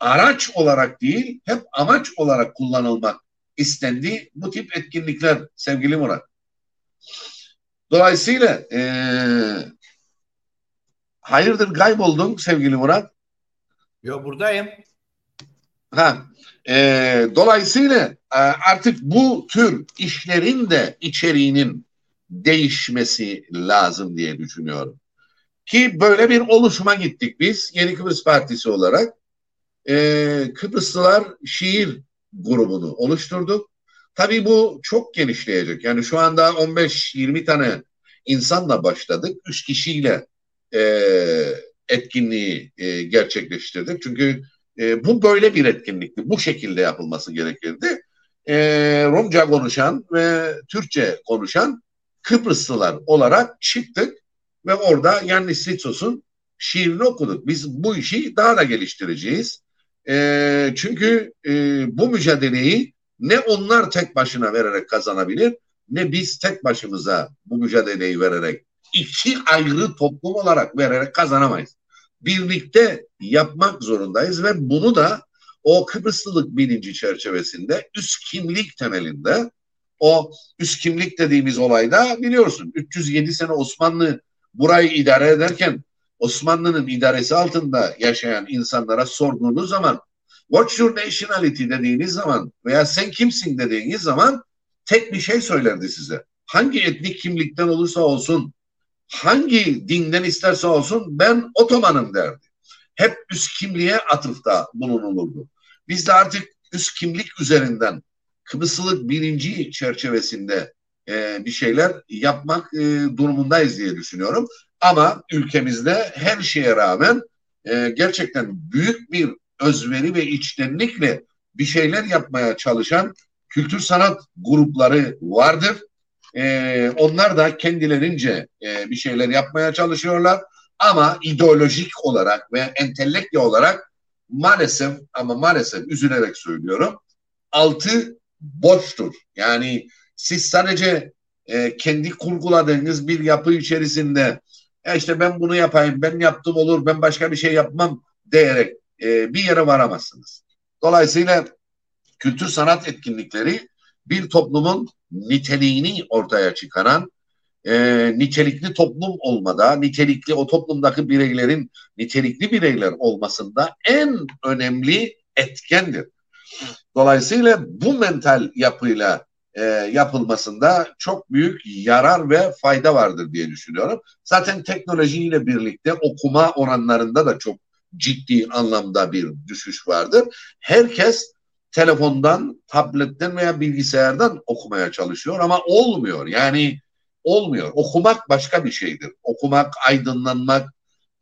araç olarak değil hep amaç olarak kullanılmak istendi bu tip etkinlikler sevgili Murat. Dolayısıyla e, hayırdır kayboldun sevgili Murat? Yo buradayım. Ha, e, dolayısıyla e, artık bu tür işlerin de içeriğinin değişmesi lazım diye düşünüyorum. Ki böyle bir oluşuma gittik biz Yeni Kıbrıs Partisi olarak. E, Kıbrıslılar şiir grubunu oluşturduk. Tabii bu çok genişleyecek. Yani şu anda 15-20 tane insanla başladık. Üç kişiyle e, etkinliği e, gerçekleştirdik. Çünkü e, bu böyle bir etkinlikti. Bu şekilde yapılması gerekirdi. E, Rumca konuşan ve Türkçe konuşan Kıbrıslılar olarak çıktık ve orada Yannis Ritsos'un şiirini okuduk. Biz bu işi daha da geliştireceğiz. E, çünkü e, bu mücadeleyi ne onlar tek başına vererek kazanabilir ne biz tek başımıza bu mücadeleyi vererek iki ayrı toplum olarak vererek kazanamayız. Birlikte yapmak zorundayız ve bunu da o Kıbrıslılık bilinci çerçevesinde üst kimlik temelinde o üst kimlik dediğimiz olayda biliyorsun 307 sene Osmanlı burayı idare ederken Osmanlı'nın idaresi altında yaşayan insanlara sorduğunuz zaman what's your nationality dediğiniz zaman veya sen kimsin dediğiniz zaman tek bir şey söylerdi size. Hangi etnik kimlikten olursa olsun, hangi dinden isterse olsun ben Otoman'ım derdi. Hep üst kimliğe atıfta bulunulurdu. Biz de artık üst kimlik üzerinden Kıbrıslılık bilinci çerçevesinde e, bir şeyler yapmak e, durumundayız diye düşünüyorum. Ama ülkemizde her şeye rağmen e, gerçekten büyük bir özveri ve içtenlikle bir şeyler yapmaya çalışan kültür sanat grupları vardır. E, onlar da kendilerince e, bir şeyler yapmaya çalışıyorlar. Ama ideolojik olarak ve entelektüel olarak maalesef ama maalesef üzülerek söylüyorum altı boştur. Yani siz sadece e, kendi kurguladığınız bir yapı içerisinde e işte ben bunu yapayım, ben yaptım olur, ben başka bir şey yapmam diyerek e, bir yere varamazsınız. Dolayısıyla kültür sanat etkinlikleri bir toplumun niteliğini ortaya çıkaran e, nitelikli toplum olmada, nitelikli o toplumdaki bireylerin nitelikli bireyler olmasında en önemli etkendir. Dolayısıyla bu mental yapıyla e, yapılmasında çok büyük yarar ve fayda vardır diye düşünüyorum. Zaten teknolojiyle birlikte okuma oranlarında da çok ciddi anlamda bir düşüş vardır. Herkes telefondan, tabletten veya bilgisayardan okumaya çalışıyor ama olmuyor. Yani olmuyor. Okumak başka bir şeydir. Okumak, aydınlanmak,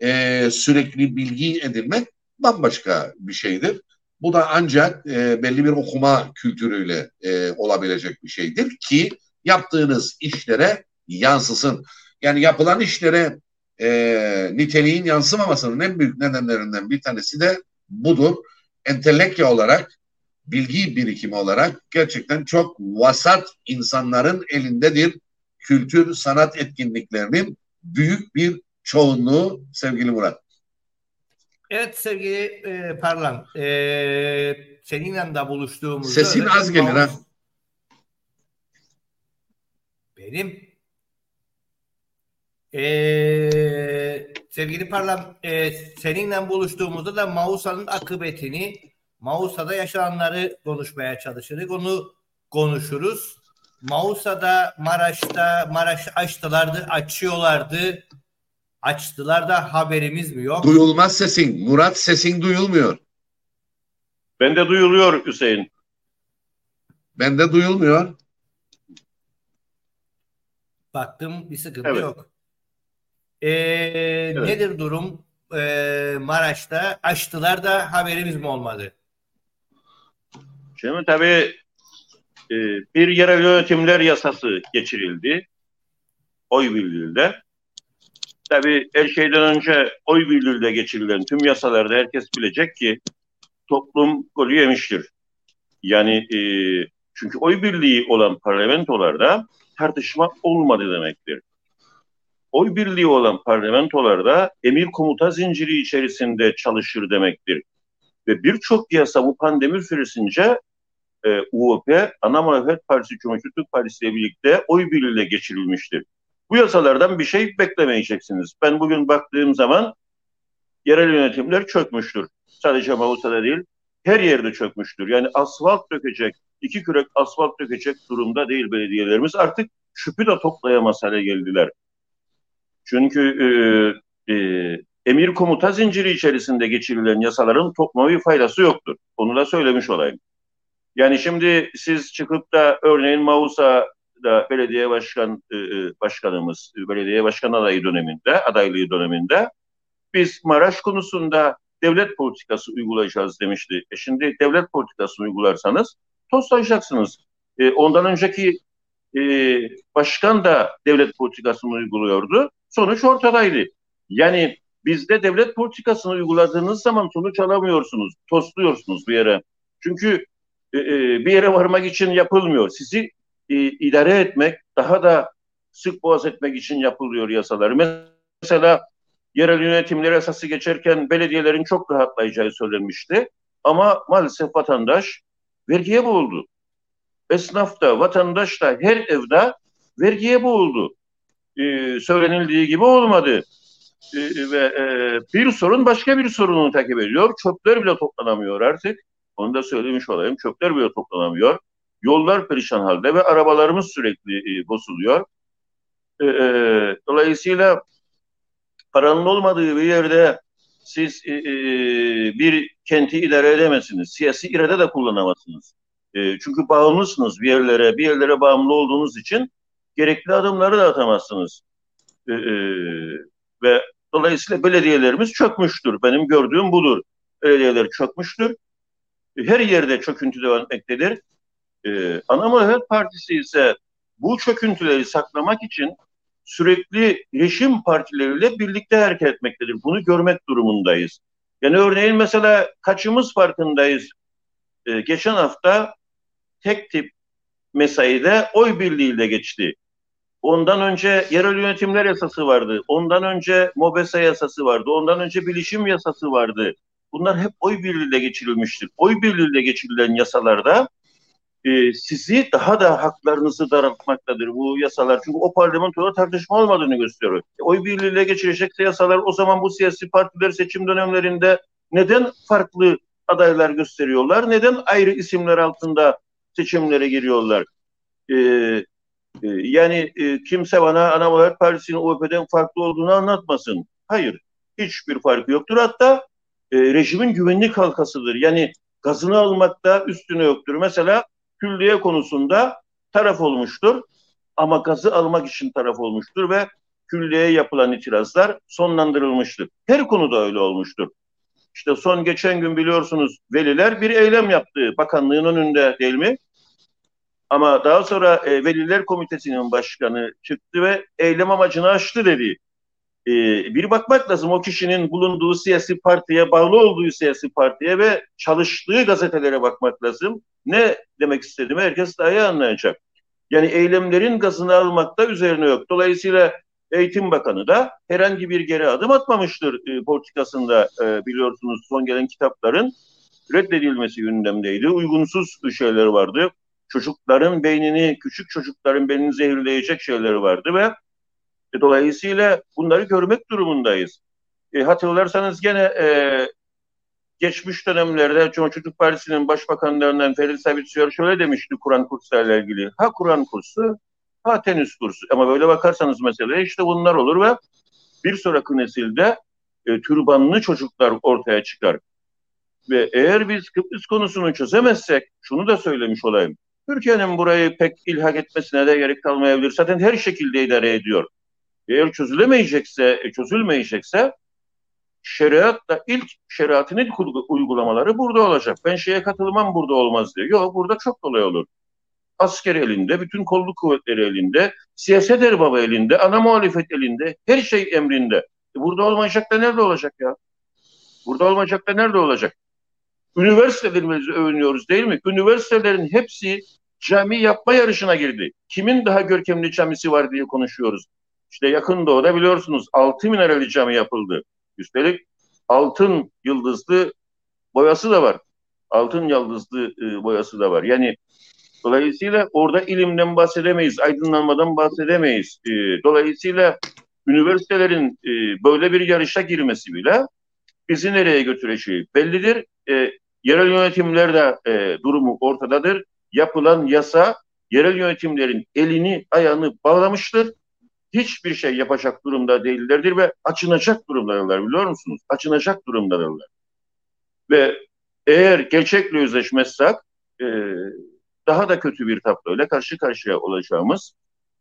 e, sürekli bilgi edinmek bambaşka bir şeydir. Bu da ancak e, belli bir okuma kültürüyle e, olabilecek bir şeydir ki yaptığınız işlere yansısın. Yani yapılan işlere e, niteliğin yansımamasının en büyük nedenlerinden bir tanesi de budur. Entelektüel olarak, bilgi birikimi olarak gerçekten çok vasat insanların elindedir. Kültür, sanat etkinliklerinin büyük bir çoğunluğu sevgili Murat. Evet sevgili e, Parlan, e, seninle de buluştuğumuzda... Sesin az gelir ha. Benim ee, sevgili Parlam e, seninle buluştuğumuzda da Mausa'nın akıbetini Mausa'da yaşananları konuşmaya çalışırız. Onu konuşuruz. Mausa'da Maraş'ta Maraş açtılardı, açıyorlardı. Açtılar da haberimiz mi yok? Duyulmaz sesin. Murat sesin duyulmuyor. Bende duyuluyor Hüseyin. Bende duyulmuyor. Baktım bir sıkıntı Evet. yok. Ee, Nedir durum ee, Maraş'ta? Açtılar da haberimiz mi olmadı? Şimdi tabii e, bir yerel yönetimler yasası geçirildi. Oy birliğiyle. Tabii her şeyden önce oy birliğiyle geçirilen tüm yasalarda herkes bilecek ki toplum golü yemiştir. Yani e, çünkü oy birliği olan parlamentolarda tartışma olmadı demektir. Oy birliği olan parlamentolarda emir komuta zinciri içerisinde çalışır demektir. Ve birçok yasa bu pandemi süresince e, UOP, Ana Muhalefet Partisi, Cumhuriyet Türk Partisi ile birlikte oy birliğiyle geçirilmiştir. Bu yasalardan bir şey beklemeyeceksiniz. Ben bugün baktığım zaman yerel yönetimler çökmüştür. Sadece Mausa'da değil, her yerde çökmüştür. Yani asfalt dökecek, iki kürek asfalt dökecek durumda değil belediyelerimiz. Artık şüpü de toplayamaz hale geldiler. Çünkü e, e, emir komuta zinciri içerisinde geçirilen yasaların toplama bir faydası yoktur. Onu da söylemiş olayım. Yani şimdi siz çıkıp da örneğin Mausa'da belediye başkan e, e, başkanımız, belediye başkan adayı döneminde, adaylığı döneminde biz Maraş konusunda devlet politikası uygulayacağız demişti. E şimdi devlet politikası uygularsanız tostlayacaksınız. E, ondan önceki e, başkan da devlet politikasını uyguluyordu. Sonuç ortadaydı. Yani bizde devlet politikasını uyguladığınız zaman sonuç alamıyorsunuz. Tostluyorsunuz bir yere. Çünkü e, e, bir yere varmak için yapılmıyor. Sizi e, idare etmek, daha da sık boğaz etmek için yapılıyor yasalar. Mesela yerel yönetimler esası geçerken belediyelerin çok rahatlayacağı söylenmişti. Ama maalesef vatandaş vergiye boğuldu. Esnaf da, vatandaş da her evde vergiye boğuldu. Ee, söylenildiği gibi olmadı. Ee, ve e, bir sorun başka bir sorunu takip ediyor. Çöpler bile toplanamıyor artık. Onu da söylemiş olayım. Çöpler bile toplanamıyor. Yollar perişan halde ve arabalarımız sürekli e, bozuluyor. E, e, dolayısıyla paranın olmadığı bir yerde siz e, e, bir kenti idare edemezsiniz. Siyasi irade de kullanamazsınız. E, çünkü bağımlısınız bir yerlere, bir yerlere bağımlı olduğunuz için gerekli adımları da atamazsınız. E, e, ve dolayısıyla belediyelerimiz çökmüştür. Benim gördüğüm budur. Belediyeler çökmüştür. Her yerde çöküntü devam etmektedir. E, Ana Muhalefet Partisi ise bu çöküntüleri saklamak için sürekli rejim partileriyle birlikte hareket etmektedir. Bunu görmek durumundayız. Yani örneğin mesela kaçımız farkındayız. Ee, geçen hafta tek tip mesaide oy birliğiyle geçti. Ondan önce yerel yönetimler yasası vardı. Ondan önce MOBESA yasası vardı. Ondan önce bilişim yasası vardı. Bunlar hep oy birliğiyle geçirilmiştir. Oy birliğiyle geçirilen yasalarda e, sizi daha da haklarınızı daraltmaktadır bu yasalar. Çünkü o parlamentoda tartışma olmadığını gösteriyor. E, oy birliğiyle geçirecekse yasalar o zaman bu siyasi partiler seçim dönemlerinde neden farklı adaylar gösteriyorlar? Neden ayrı isimler altında seçimlere giriyorlar? e, e, yani e, kimse bana Ana Muhalefet Partisi'nin OHP'den farklı olduğunu anlatmasın. Hayır. Hiçbir farkı yoktur. Hatta e, rejimin güvenlik halkasıdır. Yani gazını almakta üstüne yoktur. Mesela külliye konusunda taraf olmuştur ama gazı almak için taraf olmuştur ve külliyeye yapılan itirazlar sonlandırılmıştır. Her konuda öyle olmuştur. İşte son geçen gün biliyorsunuz veliler bir eylem yaptı bakanlığın önünde değil mi? Ama daha sonra e, Veliler Komitesi'nin başkanı çıktı ve eylem amacını aştı dedi. E, bir bakmak lazım o kişinin bulunduğu siyasi partiye, bağlı olduğu siyasi partiye ve çalıştığı gazetelere bakmak lazım. Ne demek istediğimi herkes daha iyi anlayacak. Yani eylemlerin gazını almakta üzerine yok. Dolayısıyla Eğitim Bakanı da herhangi bir geri adım atmamıştır e, politikasında e, biliyorsunuz son gelen kitapların reddedilmesi gündemdeydi. Uygunsuz şeyler vardı. Çocukların beynini, küçük çocukların beynini zehirleyecek şeyler vardı ve e, dolayısıyla bunları görmek durumundayız. E, hatırlarsanız gene e, geçmiş dönemlerde Çocuk Partisi'nin başbakanlarından Ferit Savitçıyor şöyle demişti Kur'an kurslarıyla ilgili. Ha Kur'an kursu, ha tenis kursu. Ama böyle bakarsanız mesela işte bunlar olur ve bir sonraki nesilde e, türbanlı çocuklar ortaya çıkar. Ve eğer biz Kıbrıs konusunu çözemezsek, şunu da söylemiş olayım. Türkiye'nin burayı pek ilhak etmesine de gerek kalmayabilir. Zaten her şekilde idare ediyor. Eğer çözülemeyecekse, e, çözülmeyecekse şeriat da ilk şeriatın ilk uygulamaları burada olacak. Ben şeye katılmam burada olmaz diyor. Yok burada çok kolay olur. Asker elinde, bütün kolluk kuvvetleri elinde, siyaset erbabı elinde, ana muhalefet elinde, her şey emrinde. E burada olmayacak da nerede olacak ya? Burada olmayacak da nerede olacak? Üniversitelerimizi övünüyoruz değil mi? Üniversitelerin hepsi cami yapma yarışına girdi. Kimin daha görkemli camisi var diye konuşuyoruz. İşte yakın doğuda biliyorsunuz altı minerali cami yapıldı. Üstelik altın yıldızlı boyası da var. Altın yıldızlı e, boyası da var. Yani dolayısıyla orada ilimden bahsedemeyiz, aydınlanmadan bahsedemeyiz. E, dolayısıyla üniversitelerin e, böyle bir yarışa girmesi bile bizi nereye götüreceği bellidir. E, yerel yönetimler de e, durumu ortadadır. Yapılan yasa yerel yönetimlerin elini ayağını bağlamıştır hiçbir şey yapacak durumda değillerdir ve açınacak durumdadırlar biliyor musunuz? Açınacak durumdadırlar. Ve eğer gerçekle yüzleşmezsek e, daha da kötü bir tabloyla karşı karşıya olacağımız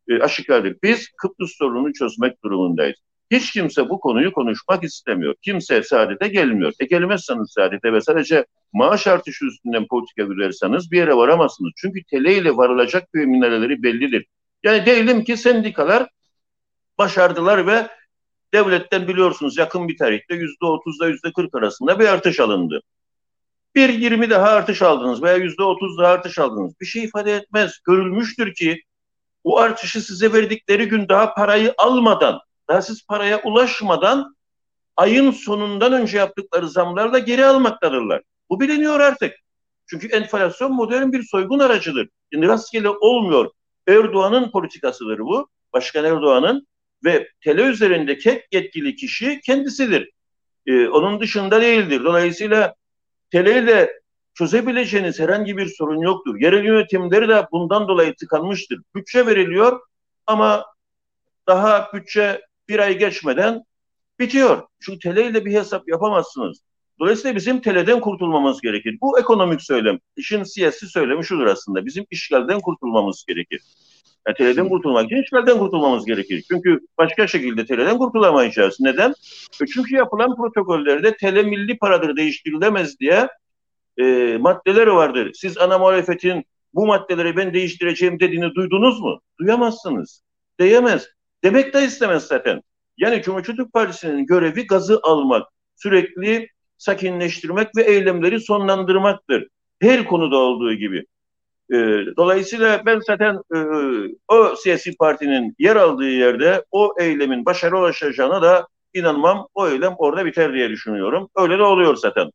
e, aşikardır. Biz Kıbrıs sorununu çözmek durumundayız. Hiç kimse bu konuyu konuşmak istemiyor. Kimse saadete gelmiyor. E gelmezseniz saadete ve sadece maaş artışı üstünden politika güderseniz bir yere varamazsınız. Çünkü tele ile varılacak köy minereleri bellidir. Yani diyelim ki sendikalar başardılar ve devletten biliyorsunuz yakın bir tarihte yüzde otuzda yüzde kırk arasında bir artış alındı. Bir yirmi daha artış aldınız veya yüzde otuz daha artış aldınız. Bir şey ifade etmez. Görülmüştür ki bu artışı size verdikleri gün daha parayı almadan, daha siz paraya ulaşmadan ayın sonundan önce yaptıkları zamlarla geri almaktadırlar. Bu biliniyor artık. Çünkü enflasyon modern bir soygun aracıdır. Yani rastgele olmuyor. Erdoğan'ın politikasıdır bu. Başkan Erdoğan'ın ve tele üzerindeki yetkili kişi kendisidir. Ee, onun dışında değildir. Dolayısıyla teleyle çözebileceğiniz herhangi bir sorun yoktur. Yerel yönetimleri de bundan dolayı tıkanmıştır. Bütçe veriliyor ama daha bütçe bir ay geçmeden bitiyor. Çünkü teleyle bir hesap yapamazsınız. Dolayısıyla bizim teleden kurtulmamız gerekir. Bu ekonomik söylem. İşin siyasi söylemi şudur aslında. Bizim işgalden kurtulmamız gerekir. Yani TL'den kurtulmak için işgalden kurtulmamız gerekir. Çünkü başka şekilde TL'den kurtulamayacağız. Neden? E çünkü yapılan protokollerde TL milli paradır değiştirilemez diye e, maddeler vardır. Siz ana muhalefetin bu maddeleri ben değiştireceğim dediğini duydunuz mu? Duyamazsınız. Diyemez. Demek de istemez zaten. Yani Cumhuriyet Türk Partisi'nin görevi gazı almak, sürekli sakinleştirmek ve eylemleri sonlandırmaktır. Her konuda olduğu gibi. E, dolayısıyla ben zaten e, o siyasi partinin yer aldığı yerde o eylemin başarı ulaşacağına da inanmam. O eylem orada biter diye düşünüyorum. Öyle de oluyor zaten.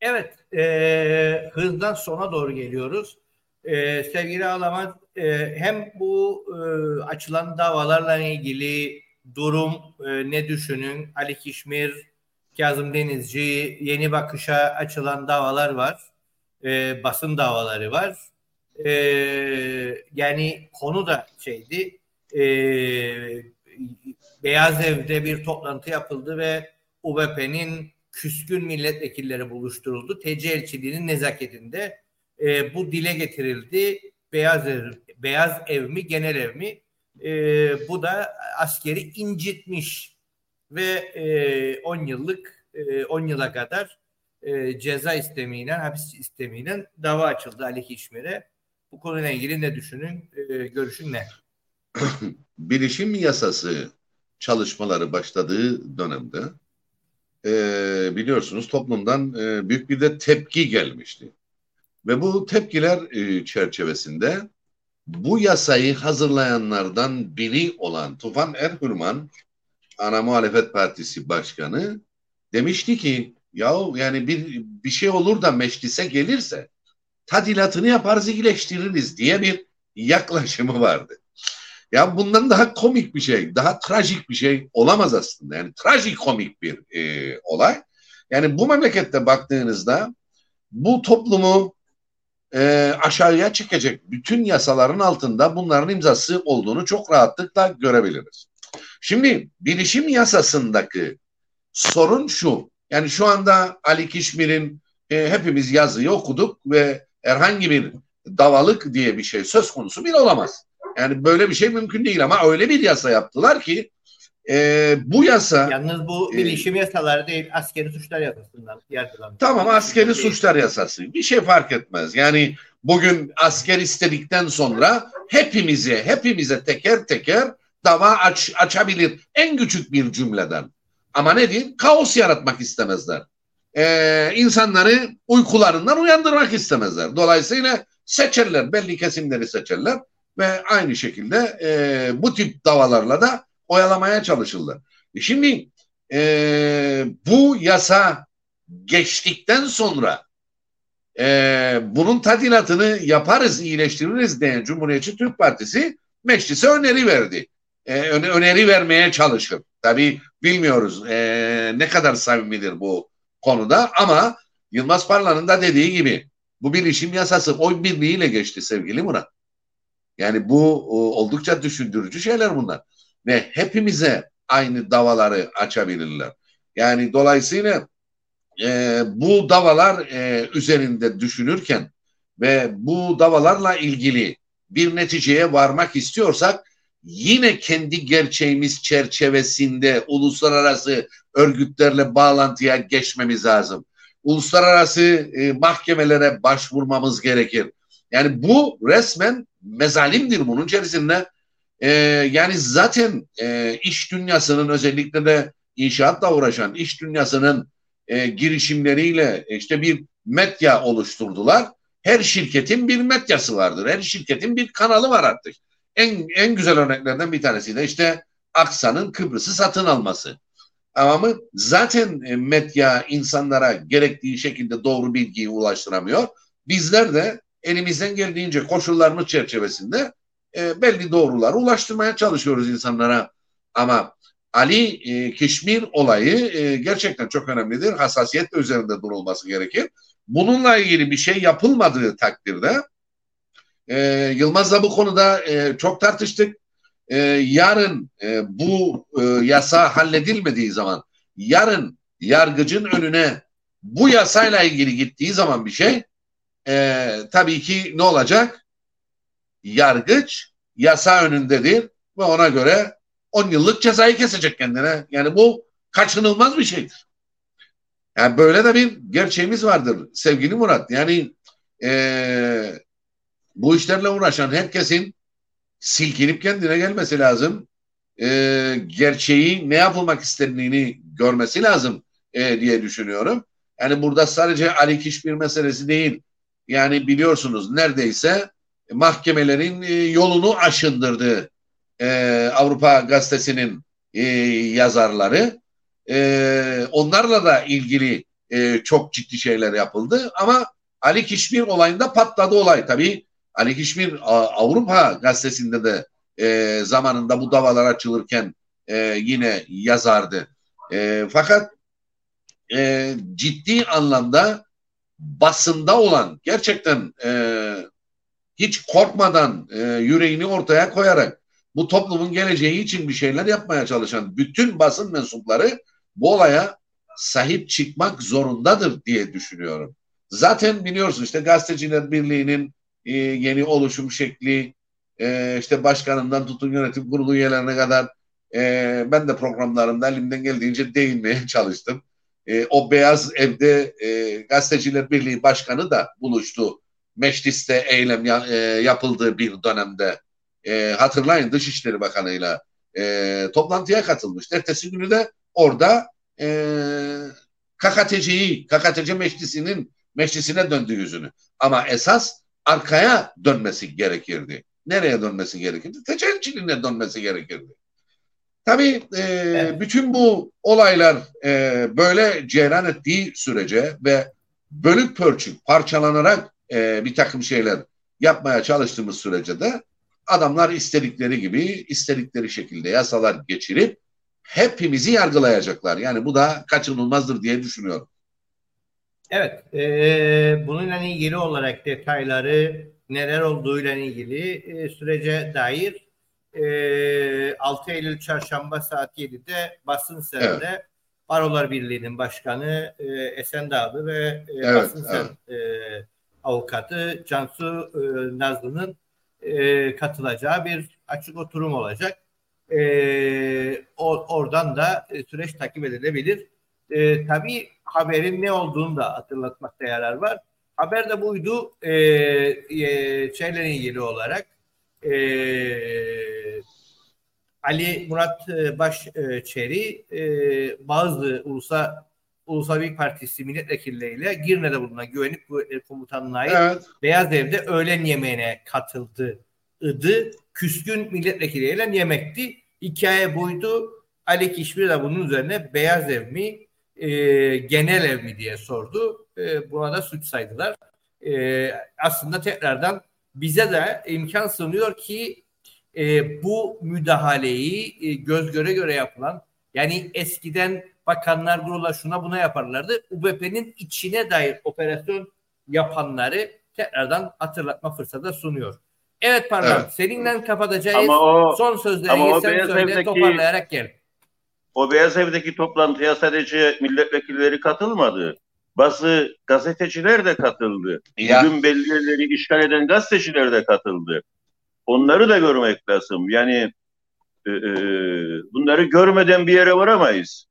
Evet, e, hızdan sona doğru geliyoruz. E, sevgili Alamat, e, hem bu e, açılan davalarla ilgili durum e, ne düşünün? Ali Kişmir, Kazım Denizci, Yeni Bakış'a açılan davalar var e, basın davaları var. e, yani konu da şeydi e, Beyaz Ev'de bir toplantı yapıldı ve UBP'nin küskün milletvekilleri buluşturuldu. TC elçiliğinin nezaketinde e, bu dile getirildi. Beyaz Ev, Beyaz Ev mi, Genel Ev mi? E, bu da askeri incitmiş ve 10 e, yıllık 10 e, yıla kadar e, ceza istemiyle, hapis istemiyle dava açıldı Ali Kişmir'e. Bu konuyla ilgili ne düşünün? E, görüşün ne? Bilişim yasası çalışmaları başladığı dönemde e, biliyorsunuz toplumdan e, büyük bir de tepki gelmişti. Ve bu tepkiler e, çerçevesinde bu yasayı hazırlayanlardan biri olan Tufan Erhürman ana muhalefet partisi başkanı demişti ki ya yani bir bir şey olur da meclise gelirse tadilatını yaparız iyileştiririz diye bir yaklaşımı vardı. Ya bundan daha komik bir şey, daha trajik bir şey olamaz aslında. Yani trajik komik bir e, olay. Yani bu memlekette baktığınızda bu toplumu e, aşağıya çekecek bütün yasaların altında bunların imzası olduğunu çok rahatlıkla görebiliriz. Şimdi bilişim yasasındaki sorun şu. Yani şu anda Ali Kişmir'in e, hepimiz yazıyı okuduk ve herhangi bir davalık diye bir şey söz konusu bile olamaz. Yani böyle bir şey mümkün değil ama öyle bir yasa yaptılar ki e, bu yasa... Yalnız bu bilişim e, yasaları değil askeri suçlar yasasından yargılanmış. Tamam askeri suçlar yasası bir şey fark etmez. Yani bugün asker istedikten sonra hepimize hepimize teker teker dava aç, açabilir en küçük bir cümleden. Ama ne diyeyim? Kaos yaratmak istemezler. Ee, insanları uykularından uyandırmak istemezler. Dolayısıyla seçerler, belli kesimleri seçerler ve aynı şekilde e, bu tip davalarla da oyalamaya çalışırlar. E şimdi e, bu yasa geçtikten sonra e, bunun tadilatını yaparız, iyileştiririz diyen Cumhuriyetçi Türk Partisi meclise öneri verdi. E, öneri vermeye çalışır. Tabii bilmiyoruz e, ne kadar samimidir bu konuda ama Yılmaz Parla'nın da dediği gibi bu bilişim yasası oy birliğiyle geçti sevgili Murat. Yani bu oldukça düşündürücü şeyler bunlar. Ve hepimize aynı davaları açabilirler. Yani dolayısıyla e, bu davalar e, üzerinde düşünürken ve bu davalarla ilgili bir neticeye varmak istiyorsak yine kendi gerçeğimiz çerçevesinde uluslararası örgütlerle bağlantıya geçmemiz lazım. Uluslararası e, mahkemelere başvurmamız gerekir. Yani bu resmen mezalimdir bunun içerisinde. E, yani zaten e, iş dünyasının özellikle de inşaatla uğraşan iş dünyasının e, girişimleriyle işte bir medya oluşturdular. Her şirketin bir medyası vardır. Her şirketin bir kanalı var artık. En, en güzel örneklerden bir tanesi de işte Aksa'nın Kıbrıs'ı satın alması. Ama zaten e, medya insanlara gerektiği şekilde doğru bilgiyi ulaştıramıyor. Bizler de elimizden geldiğince koşullarımız çerçevesinde e, belli doğruları ulaştırmaya çalışıyoruz insanlara. Ama Ali e, Kişmir olayı e, gerçekten çok önemlidir. Hassasiyetle üzerinde durulması gerekir. Bununla ilgili bir şey yapılmadığı takdirde e, Yılmaz'la bu konuda e, çok tartıştık. E, yarın e, bu e, yasa halledilmediği zaman yarın yargıcın önüne bu yasayla ilgili gittiği zaman bir şey e, tabii ki ne olacak? Yargıç yasa önündedir ve ona göre 10 yıllık cezayı kesecek kendine. Yani bu kaçınılmaz bir şeydir. Yani böyle de bir gerçeğimiz vardır sevgili Murat. Yani e, bu işlerle uğraşan herkesin silkinip kendine gelmesi lazım. E, gerçeği ne yapılmak istediğini görmesi lazım e, diye düşünüyorum. Yani burada sadece Ali Kişbir meselesi değil. Yani biliyorsunuz neredeyse mahkemelerin e, yolunu aşındırdı e, Avrupa Gazetesi'nin e, yazarları. E, onlarla da ilgili e, çok ciddi şeyler yapıldı ama Ali Kişmir olayında patladı olay. Tabii Ali Kişmir Avrupa Gazetesi'nde de e, zamanında bu davalar açılırken e, yine yazardı. E, fakat e, ciddi anlamda basında olan gerçekten e, hiç korkmadan e, yüreğini ortaya koyarak bu toplumun geleceği için bir şeyler yapmaya çalışan bütün basın mensupları bu olaya sahip çıkmak zorundadır diye düşünüyorum. Zaten biliyorsun işte Gazeteciler Birliği'nin e, yeni oluşum şekli, e, işte başkanından tutun yönetim kurulu üyelerine kadar e, ben de programlarımda elimden geldiğince değinmeye çalıştım. E, o Beyaz Ev'de e, Gazeteciler Birliği Başkanı da buluştu. Mecliste eylem ya, e, yapıldığı bir dönemde. E, hatırlayın Dışişleri Bakanı'yla e, toplantıya katılmış. Ertesi günü de orada e, KKTC'yi, KKTC Meclisi'nin meclisine döndü yüzünü. Ama esas arkaya dönmesi gerekirdi. Nereye dönmesi gerekirdi? Tecelciliğine dönmesi gerekirdi. Tabii e, evet. bütün bu olaylar e, böyle cereyan ettiği sürece ve bölük pörçük parçalanarak e, bir takım şeyler yapmaya çalıştığımız sürece de adamlar istedikleri gibi istedikleri şekilde yasalar geçirip hepimizi yargılayacaklar. Yani bu da kaçınılmazdır diye düşünüyorum. Evet, e, bununla ilgili olarak detayları neler olduğuyla ilgili e, sürece dair e, 6 Eylül Çarşamba saat 7'de basın serinde evet. Barolar Birliği'nin başkanı e, Esen Dağlı ve e, evet, basın evet. e, avukatı Cansu e, Nazlı'nın e, katılacağı bir açık oturum olacak. E, or, oradan da e, süreç takip edilebilir. E, tabii haberin ne olduğunu da hatırlatmakta yarar var. Haber de buydu e, e, şeyle ilgili olarak e, Ali Murat e, Başçeri e, bazı ulusa Ulusal Birlik Partisi milletvekilleriyle Girne'de bulunan güvenlik kuvvetleri komutanına ait evet. Beyaz Ev'de öğlen yemeğine katıldı. Idı. Küskün milletvekilleriyle yemekti. Hikaye buydu. Ali Kişmir de bunun üzerine Beyaz Ev mi e, genel ev mi diye sordu. E, buna da suç saydılar. E, aslında tekrardan bize de imkan sunuyor ki e, bu müdahaleyi e, göz göre göre yapılan yani eskiden bakanlar kurula şuna buna yaparlardı. UBP'nin içine dair operasyon yapanları tekrardan hatırlatma fırsatı sunuyor. Evet Parlan evet. seninle kapatacağız. O, Son sözleri sen söyle evdeki, toparlayarak gel. O Beyaz Ev'deki toplantıya sadece milletvekilleri katılmadı. Bazı gazeteciler de katıldı. Ya. Bugün belli yerleri işgal eden gazeteciler de katıldı. Onları da görmek lazım. Yani e, e, bunları görmeden bir yere varamayız.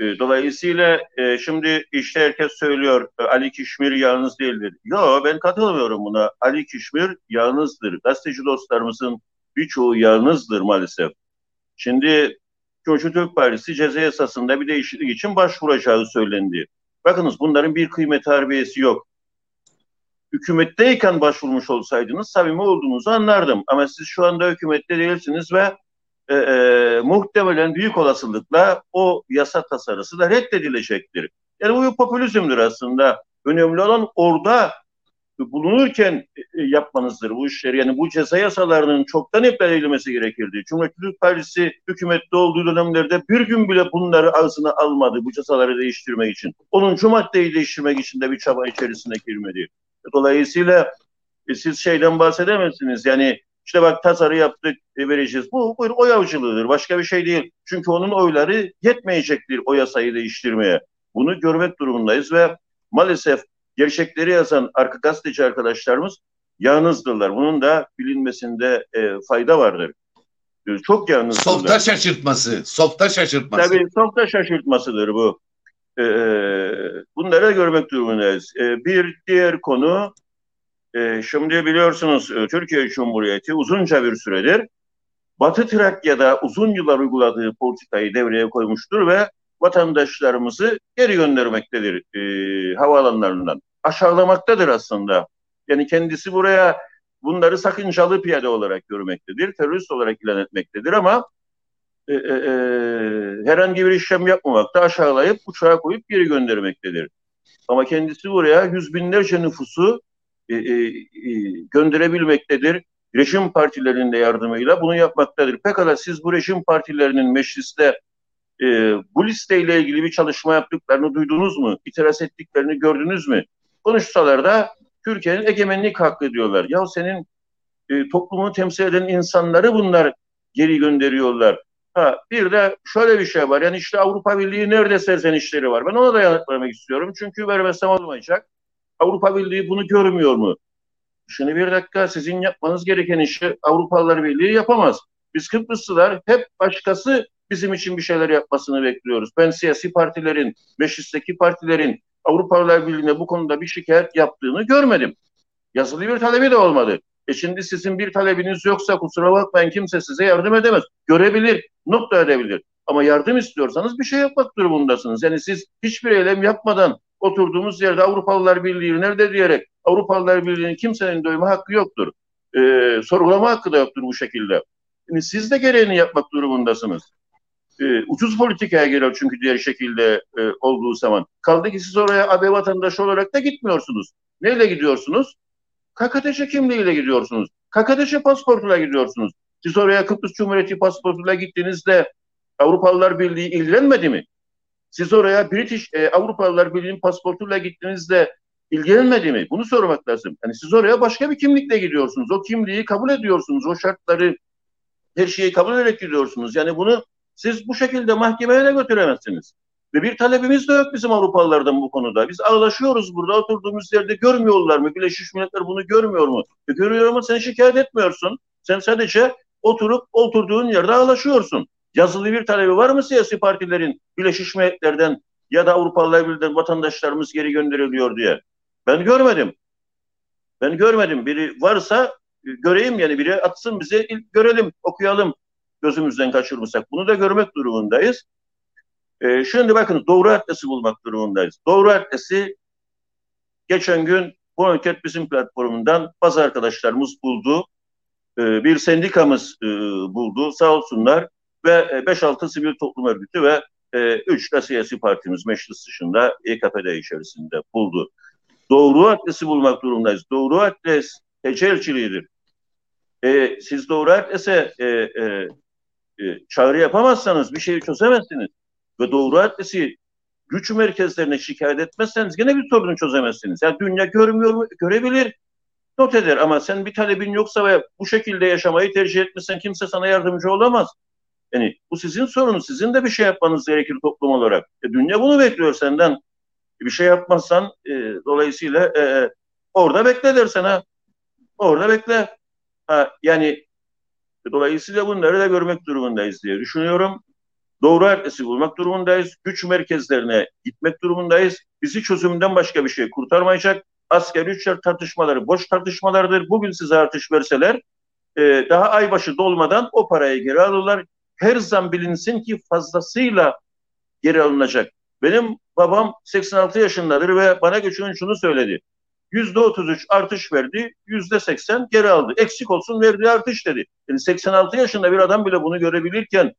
E, dolayısıyla e, şimdi işte herkes söylüyor e, Ali Kişmir yalnız değildir. Yok ben katılmıyorum buna. Ali Kişmir yalnızdır. Gazeteci dostlarımızın birçoğu yalnızdır maalesef. Şimdi Türk Partisi ceza yasasında bir değişiklik için başvuracağı söylendi. Bakınız bunların bir kıymet harbiyesi yok. Hükümetteyken başvurmuş olsaydınız samimi olduğunuzu anlardım. Ama siz şu anda hükümette değilsiniz ve e, e, muhtemelen büyük olasılıkla o yasa tasarısı da reddedilecektir. Yani bu bir popülizmdir aslında. Önemli olan orada bulunurken e, e, yapmanızdır bu işleri. Yani bu ceza yasalarının çoktan iptal edilmesi gerekirdi. Cumhuriyet Partisi hükümette olduğu dönemlerde bir gün bile bunları ağzına almadı bu cezaları değiştirmek için. Onun şu maddeyi değiştirmek için de bir çaba içerisine girmedi. Dolayısıyla e, siz şeyden bahsedemezsiniz. Yani işte bak tasarı yaptık e, vereceğiz. Bu, bu oy avcılığıdır. Başka bir şey değil. Çünkü onun oyları yetmeyecektir o yasayı değiştirmeye. Bunu görmek durumundayız ve maalesef gerçekleri yazan arka gazeteci arkadaşlarımız yalnızdırlar. Bunun da bilinmesinde e, fayda vardır. E, çok yalnızdırlar. Softa şaşırtması. Softa şaşırtması. Tabii softa şaşırtmasıdır bu. E, bunları görmek durumundayız. E, bir diğer konu e, şimdi biliyorsunuz e, Türkiye Cumhuriyeti uzunca bir süredir Batı Trakya'da uzun yıllar uyguladığı politikayı devreye koymuştur ve vatandaşlarımızı geri göndermektedir e, havaalanlarından. Aşağılamaktadır aslında. Yani kendisi buraya bunları sakıncalı piyade olarak görmektedir, terörist olarak ilan etmektedir ama e, e, e, herhangi bir işlem yapmamakta aşağılayıp uçağa koyup geri göndermektedir. Ama kendisi buraya yüz binlerce nüfusu e, e, e, gönderebilmektedir. Rejim partilerinin de yardımıyla bunu yapmaktadır. Pekala siz bu rejim partilerinin mecliste e, bu listeyle ilgili bir çalışma yaptıklarını duydunuz mu? İtiraz ettiklerini gördünüz mü? Konuşsalar da Türkiye'nin egemenlik hakkı diyorlar. Ya senin e, toplumunu temsil eden insanları bunlar geri gönderiyorlar. Ha, bir de şöyle bir şey var. Yani işte Avrupa Birliği nerede serzenişleri var. Ben ona da yanıtlamak istiyorum. Çünkü vermezsem olmayacak. Avrupa Birliği bunu görmüyor mu? Şimdi bir dakika sizin yapmanız gereken işi Avrupalılar Birliği yapamaz. Biz Kıbrıslılar hep başkası bizim için bir şeyler yapmasını bekliyoruz. Ben siyasi partilerin, meclisteki partilerin Avrupalılar Birliği'ne bu konuda bir şikayet yaptığını görmedim. Yazılı bir talebi de olmadı. E şimdi sizin bir talebiniz yoksa kusura bakmayın kimse size yardım edemez. Görebilir, nokta edebilir. Ama yardım istiyorsanız bir şey yapmak durumundasınız. Yani siz hiçbir eylem yapmadan oturduğumuz yerde Avrupalılar Birliği nerede diyerek Avrupalılar Birliği'nin kimsenin dövme hakkı yoktur. Ee, sorgulama hakkı da yoktur bu şekilde. Yani siz de gereğini yapmak durumundasınız. Ee, ucuz politikaya geliyor çünkü diğer şekilde e, olduğu zaman. Kaldı ki siz oraya AB vatandaşı olarak da gitmiyorsunuz. Neyle gidiyorsunuz? KKTC kimliğiyle gidiyorsunuz. KKTC pasportuyla gidiyorsunuz. Siz oraya Kıbrıs Cumhuriyeti pasportuyla gittiğinizde Avrupalılar Birliği ilgilenmedi mi? Siz oraya British e, Avrupalılar Birliği'nin pasportuyla gittiğinizde ilgilenmedi mi? Bunu sormak lazım. Yani siz oraya başka bir kimlikle gidiyorsunuz. O kimliği kabul ediyorsunuz. O şartları her şeyi kabul ederek gidiyorsunuz. Yani bunu siz bu şekilde mahkemeye de götüremezsiniz. Ve bir talebimiz de yok bizim Avrupalılardan bu konuda. Biz ağlaşıyoruz burada oturduğumuz yerde görmüyorlar mı? Birleşmiş Milletler bunu görmüyor mu? E görüyor ama sen şikayet etmiyorsun. Sen sadece oturup oturduğun yerde ağlaşıyorsun. Yazılı bir talebi var mı siyasi partilerin Birleşmiş Milletler'den ya da Avrupalılar Birliği'nden vatandaşlarımız geri gönderiliyor diye? Ben görmedim. Ben görmedim. Biri varsa göreyim yani biri atsın bize görelim, okuyalım gözümüzden kaçırmışsak. Bunu da görmek durumundayız. Ee, şimdi bakın doğru adresi bulmak durumundayız. Doğru adresi geçen gün bu anket bizim platformundan bazı arkadaşlarımız buldu. Ee, bir sendikamız e, buldu sağ olsunlar ve 5-6 e, sivil toplum örgütü ve 3 e, de siyasi partimiz meclis dışında EKP'de içerisinde buldu. Doğru adresi bulmak durumundayız. Doğru adres tecelçiliğidir. E, siz doğru adrese e, e, e, çağrı yapamazsanız bir şeyi çözemezsiniz. Ve doğru adresi güç merkezlerine şikayet etmezseniz gene bir sorunu çözemezsiniz. Yani dünya görmüyor? Görebilir. Not eder ama sen bir talebin yoksa ve bu şekilde yaşamayı tercih etmişsen kimse sana yardımcı olamaz. Yani bu sizin sorunuz. Sizin de bir şey yapmanız gerekir toplum olarak. E, dünya bunu bekliyor senden. Bir şey yapmazsan e, dolayısıyla e, orada bekle dersen ha. Orada bekle. Ha, yani dolayısıyla bunları da görmek durumundayız diye düşünüyorum. Doğru adresi bulmak durumundayız. Güç merkezlerine gitmek durumundayız. Bizi çözümden başka bir şey kurtarmayacak. Askeri üçler tartışmaları boş tartışmalardır. Bugün size artış verseler e, daha aybaşı dolmadan o parayı geri alırlar. Her zaman bilinsin ki fazlasıyla geri alınacak. Benim babam 86 yaşındadır ve bana geçen şunu söyledi. Yüzde 33 artış verdi, yüzde 80 geri aldı. Eksik olsun verdiği artış dedi. Yani 86 yaşında bir adam bile bunu görebilirken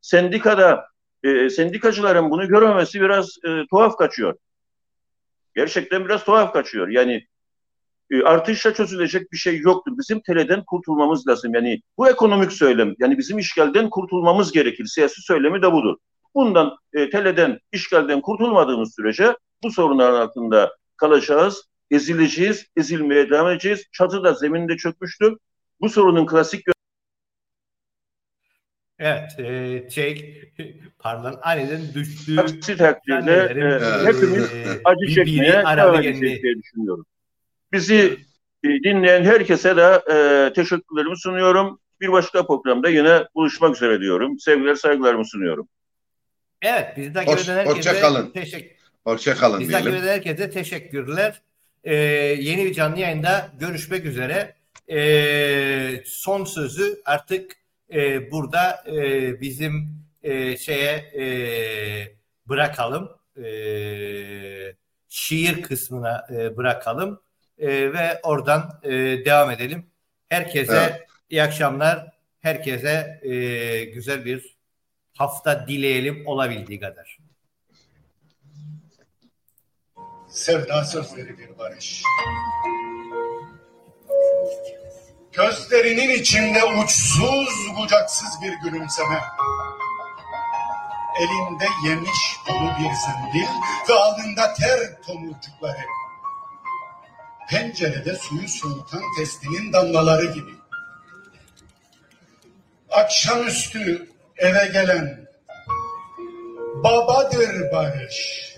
sendikada e, sendikacıların bunu görmemesi biraz e, tuhaf kaçıyor. Gerçekten biraz tuhaf kaçıyor. Yani e, artışla çözülecek bir şey yoktur. Bizim teleden kurtulmamız lazım. Yani bu ekonomik söylem, yani bizim işgalden kurtulmamız gerekir. Siyasi söylemi de budur. Bundan e, teleden, işgalden kurtulmadığımız sürece bu sorunların altında kalacağız, ezileceğiz, ezilmeye devam edeceğiz. Çatı da zeminde çökmüştür. Bu sorunun klasik Evet, e, şey, pardon, aniden düştüğü aksi takdirde e, hepimiz e, acı çekmeye devam edeceğiz diye düşünüyorum. Bizi e, dinleyen herkese de e, teşekkürlerimi sunuyorum. Bir başka programda yine buluşmak üzere diyorum. Sevgiler, saygılarımı sunuyorum. Evet, bizi takip Hoş, eden herkese hoşça kalın. teşekkür Hoşça kalın Bizi takip eden herkese teşekkürler. Ee, yeni bir canlı yayında görüşmek üzere. Ee, son sözü artık e, burada e, bizim e, şeye e, bırakalım. E, şiir kısmına e, bırakalım e, ve oradan e, devam edelim. Herkese evet. iyi akşamlar. Herkese e, güzel bir hafta dileyelim olabildiği kadar. Sevda sözleri bir barış. Gözlerinin içinde uçsuz bucaksız bir gülümseme. Elinde yemiş dolu bir zendil ve alnında ter tomurcukları. Pencerede suyu soğutan testinin damlaları gibi. akşamüstü eve gelen babadır barış.